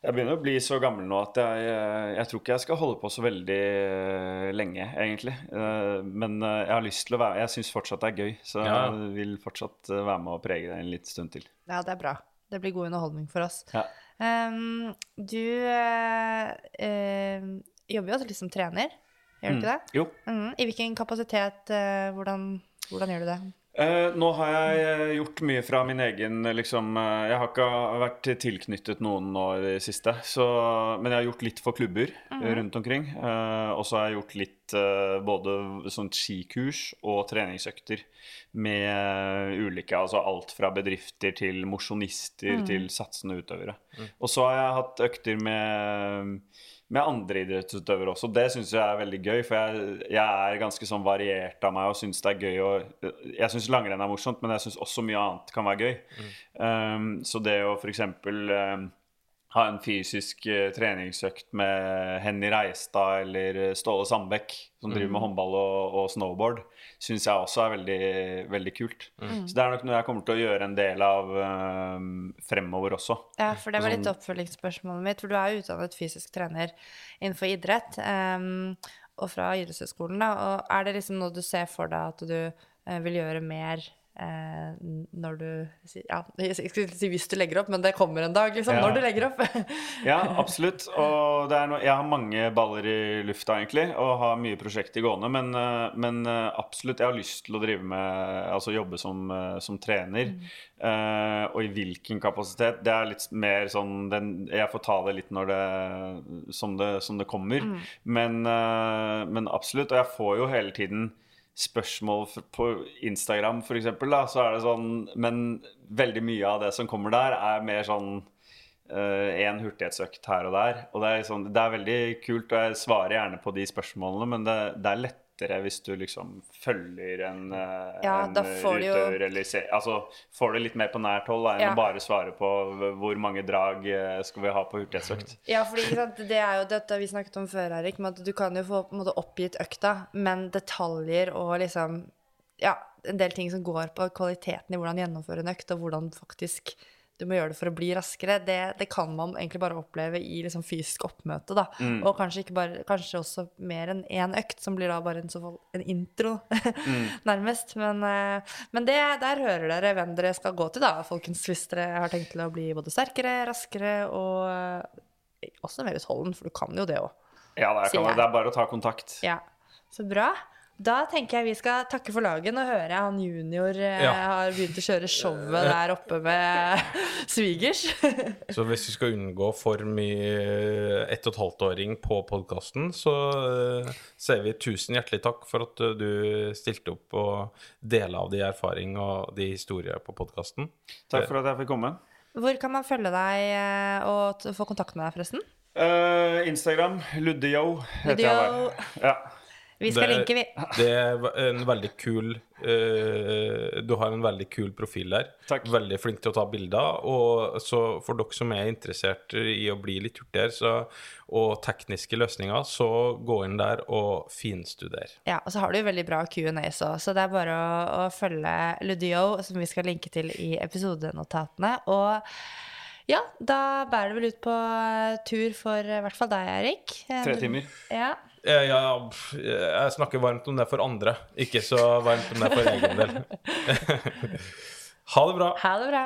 jeg begynner å bli så gammel nå at jeg, eh, jeg tror ikke jeg skal holde på så veldig eh, lenge, egentlig. Eh, Men jeg har lyst til å være Jeg syns fortsatt det er gøy, så Ja. jeg vil fortsatt være med og prege det en liten stund til. Ja, det er bra. Det blir god underholdning for oss. Ja. Um, du eh, eh, jobber jo også litt som trener, gjør du ikke det? Jo. Mm. I hvilken kapasitet? Uh, hvordan, hvordan gjør du det? Eh, nå har jeg eh, gjort mye fra min egen liksom eh, Jeg har ikke vært tilknyttet noen nå i det siste, så, men jeg har gjort litt for klubber eh, rundt omkring. Eh, og så har jeg gjort litt eh, både sånn skikurs og treningsøkter med eh, ulike Altså alt fra bedrifter til mosjonister til satsende utøvere. Og så har jeg hatt økter med med andre idrettsutøvere også. Det syns jeg er veldig gøy, for jeg, jeg er ganske sånn variert av meg og syns det er gøy å Jeg syns langrenn er morsomt, men jeg syns også mye annet kan være gøy. Um, så det å f.eks. Um, ha en fysisk uh, treningsøkt med Henny Reistad eller eh, Ståle Sandbekk, som driver med håndball og, og snowboard, syns jeg også er veldig, veldig kult. Så det er nok noe jeg kommer til å gjøre en del av eh, fremover også. Ja, for det var litt Sånn- oppfølgingsspørsmålet mitt. For du er jo utdannet fysisk trener innenfor idrett, um, og fra idrettshøyskolen, da. Og er det liksom noe du ser for deg at du eh, vil gjøre mer eh, når du Ja, jeg skulle si hvis du legger opp, men det kommer en dag, liksom. Ja. Når du legger opp. Ja, absolutt. Og det noe, jeg har mange baller i lufta, egentlig, og har mye prosjekter gående. Men, eh, men eh, absolutt, jeg har lyst til å drive med Altså jobbe som, eh, som trener. Eh, og i hvilken kapasitet, det er litt mer sånn den, Jeg får ta det litt når det som det, som det kommer. Men, eh, men absolutt. Og jeg får jo hele tiden spørsmål på Instagram, for eksempel, da, så er det sånn Men veldig mye av det som kommer der, er mer sånn én hurtighetsøkt her og der. Og det er, sånn, det er veldig kult, og jeg svarer gjerne på de spørsmålene, men det, det er lettere hvis du liksom følger en, eh, Ja, en da jo- eller se, Altså får det litt mer på nært hold da, enn Ja. å bare svare på hvor mange drag eh, skal vi ha på hurtighetsøkt. Ja, for det er jo dette vi snakket om før, Erik, med at du kan jo få måte oppgitt økta, men detaljer og liksom Ja, en del ting som går på kvaliteten i hvordan gjennomføre en økt, og hvordan faktisk du må gjøre det for å bli raskere, det, det kan man egentlig bare oppleve i liksom fysisk oppmøte, da. Og kanskje ikke bare Kanskje også mer enn én økt, som blir da bare en, fall, en intro, nærmest. Men, eh, men det, der hører dere hvem dere skal gå til, da, folkens, hvis dere har tenkt til å bli både sterkere, raskere og eh, også mer utholden, for du kan jo det òg. Ja, det kan, det er bare å ta kontakt. Ja, så bra. Da tenker jeg vi skal takke for laget. Nå hører jeg han junior eh, Ja. har begynt å kjøre showet der oppe med svigers. Så hvis vi skal unngå for mye ett og et halvt-åring på podkasten, så eh, sier vi tusen hjertelig takk for at eh, du stilte opp og delte av de erfaring og de historier på podkasten. Takk for at jeg fikk komme. Hvor kan man følge deg eh, og få kontakt med deg, forresten? Uh, Instagram, Luddejo. heter jeg der. Ja. Vi skal Det- linke, vi. Det er en veldig kul uh, Du har en veldig kul profil der. Takk. Veldig flink til å ta bilder. Og så for dere som er interessert i å bli litt hurtigere og tekniske løsninger, så gå inn der og finstuder. Ja, og så har du veldig bra Q&As òg, så det er bare å, å følge Ludio, som vi skal linke til i episodenotatene. Og ja, da bærer det vel ut på tur for i hvert fall deg, Erik. Tre timer. Ja. Eh, Ja, ja, jeg snakker varmt om det for andre, ikke så varmt om det for egen del. ha det bra. Ha det bra.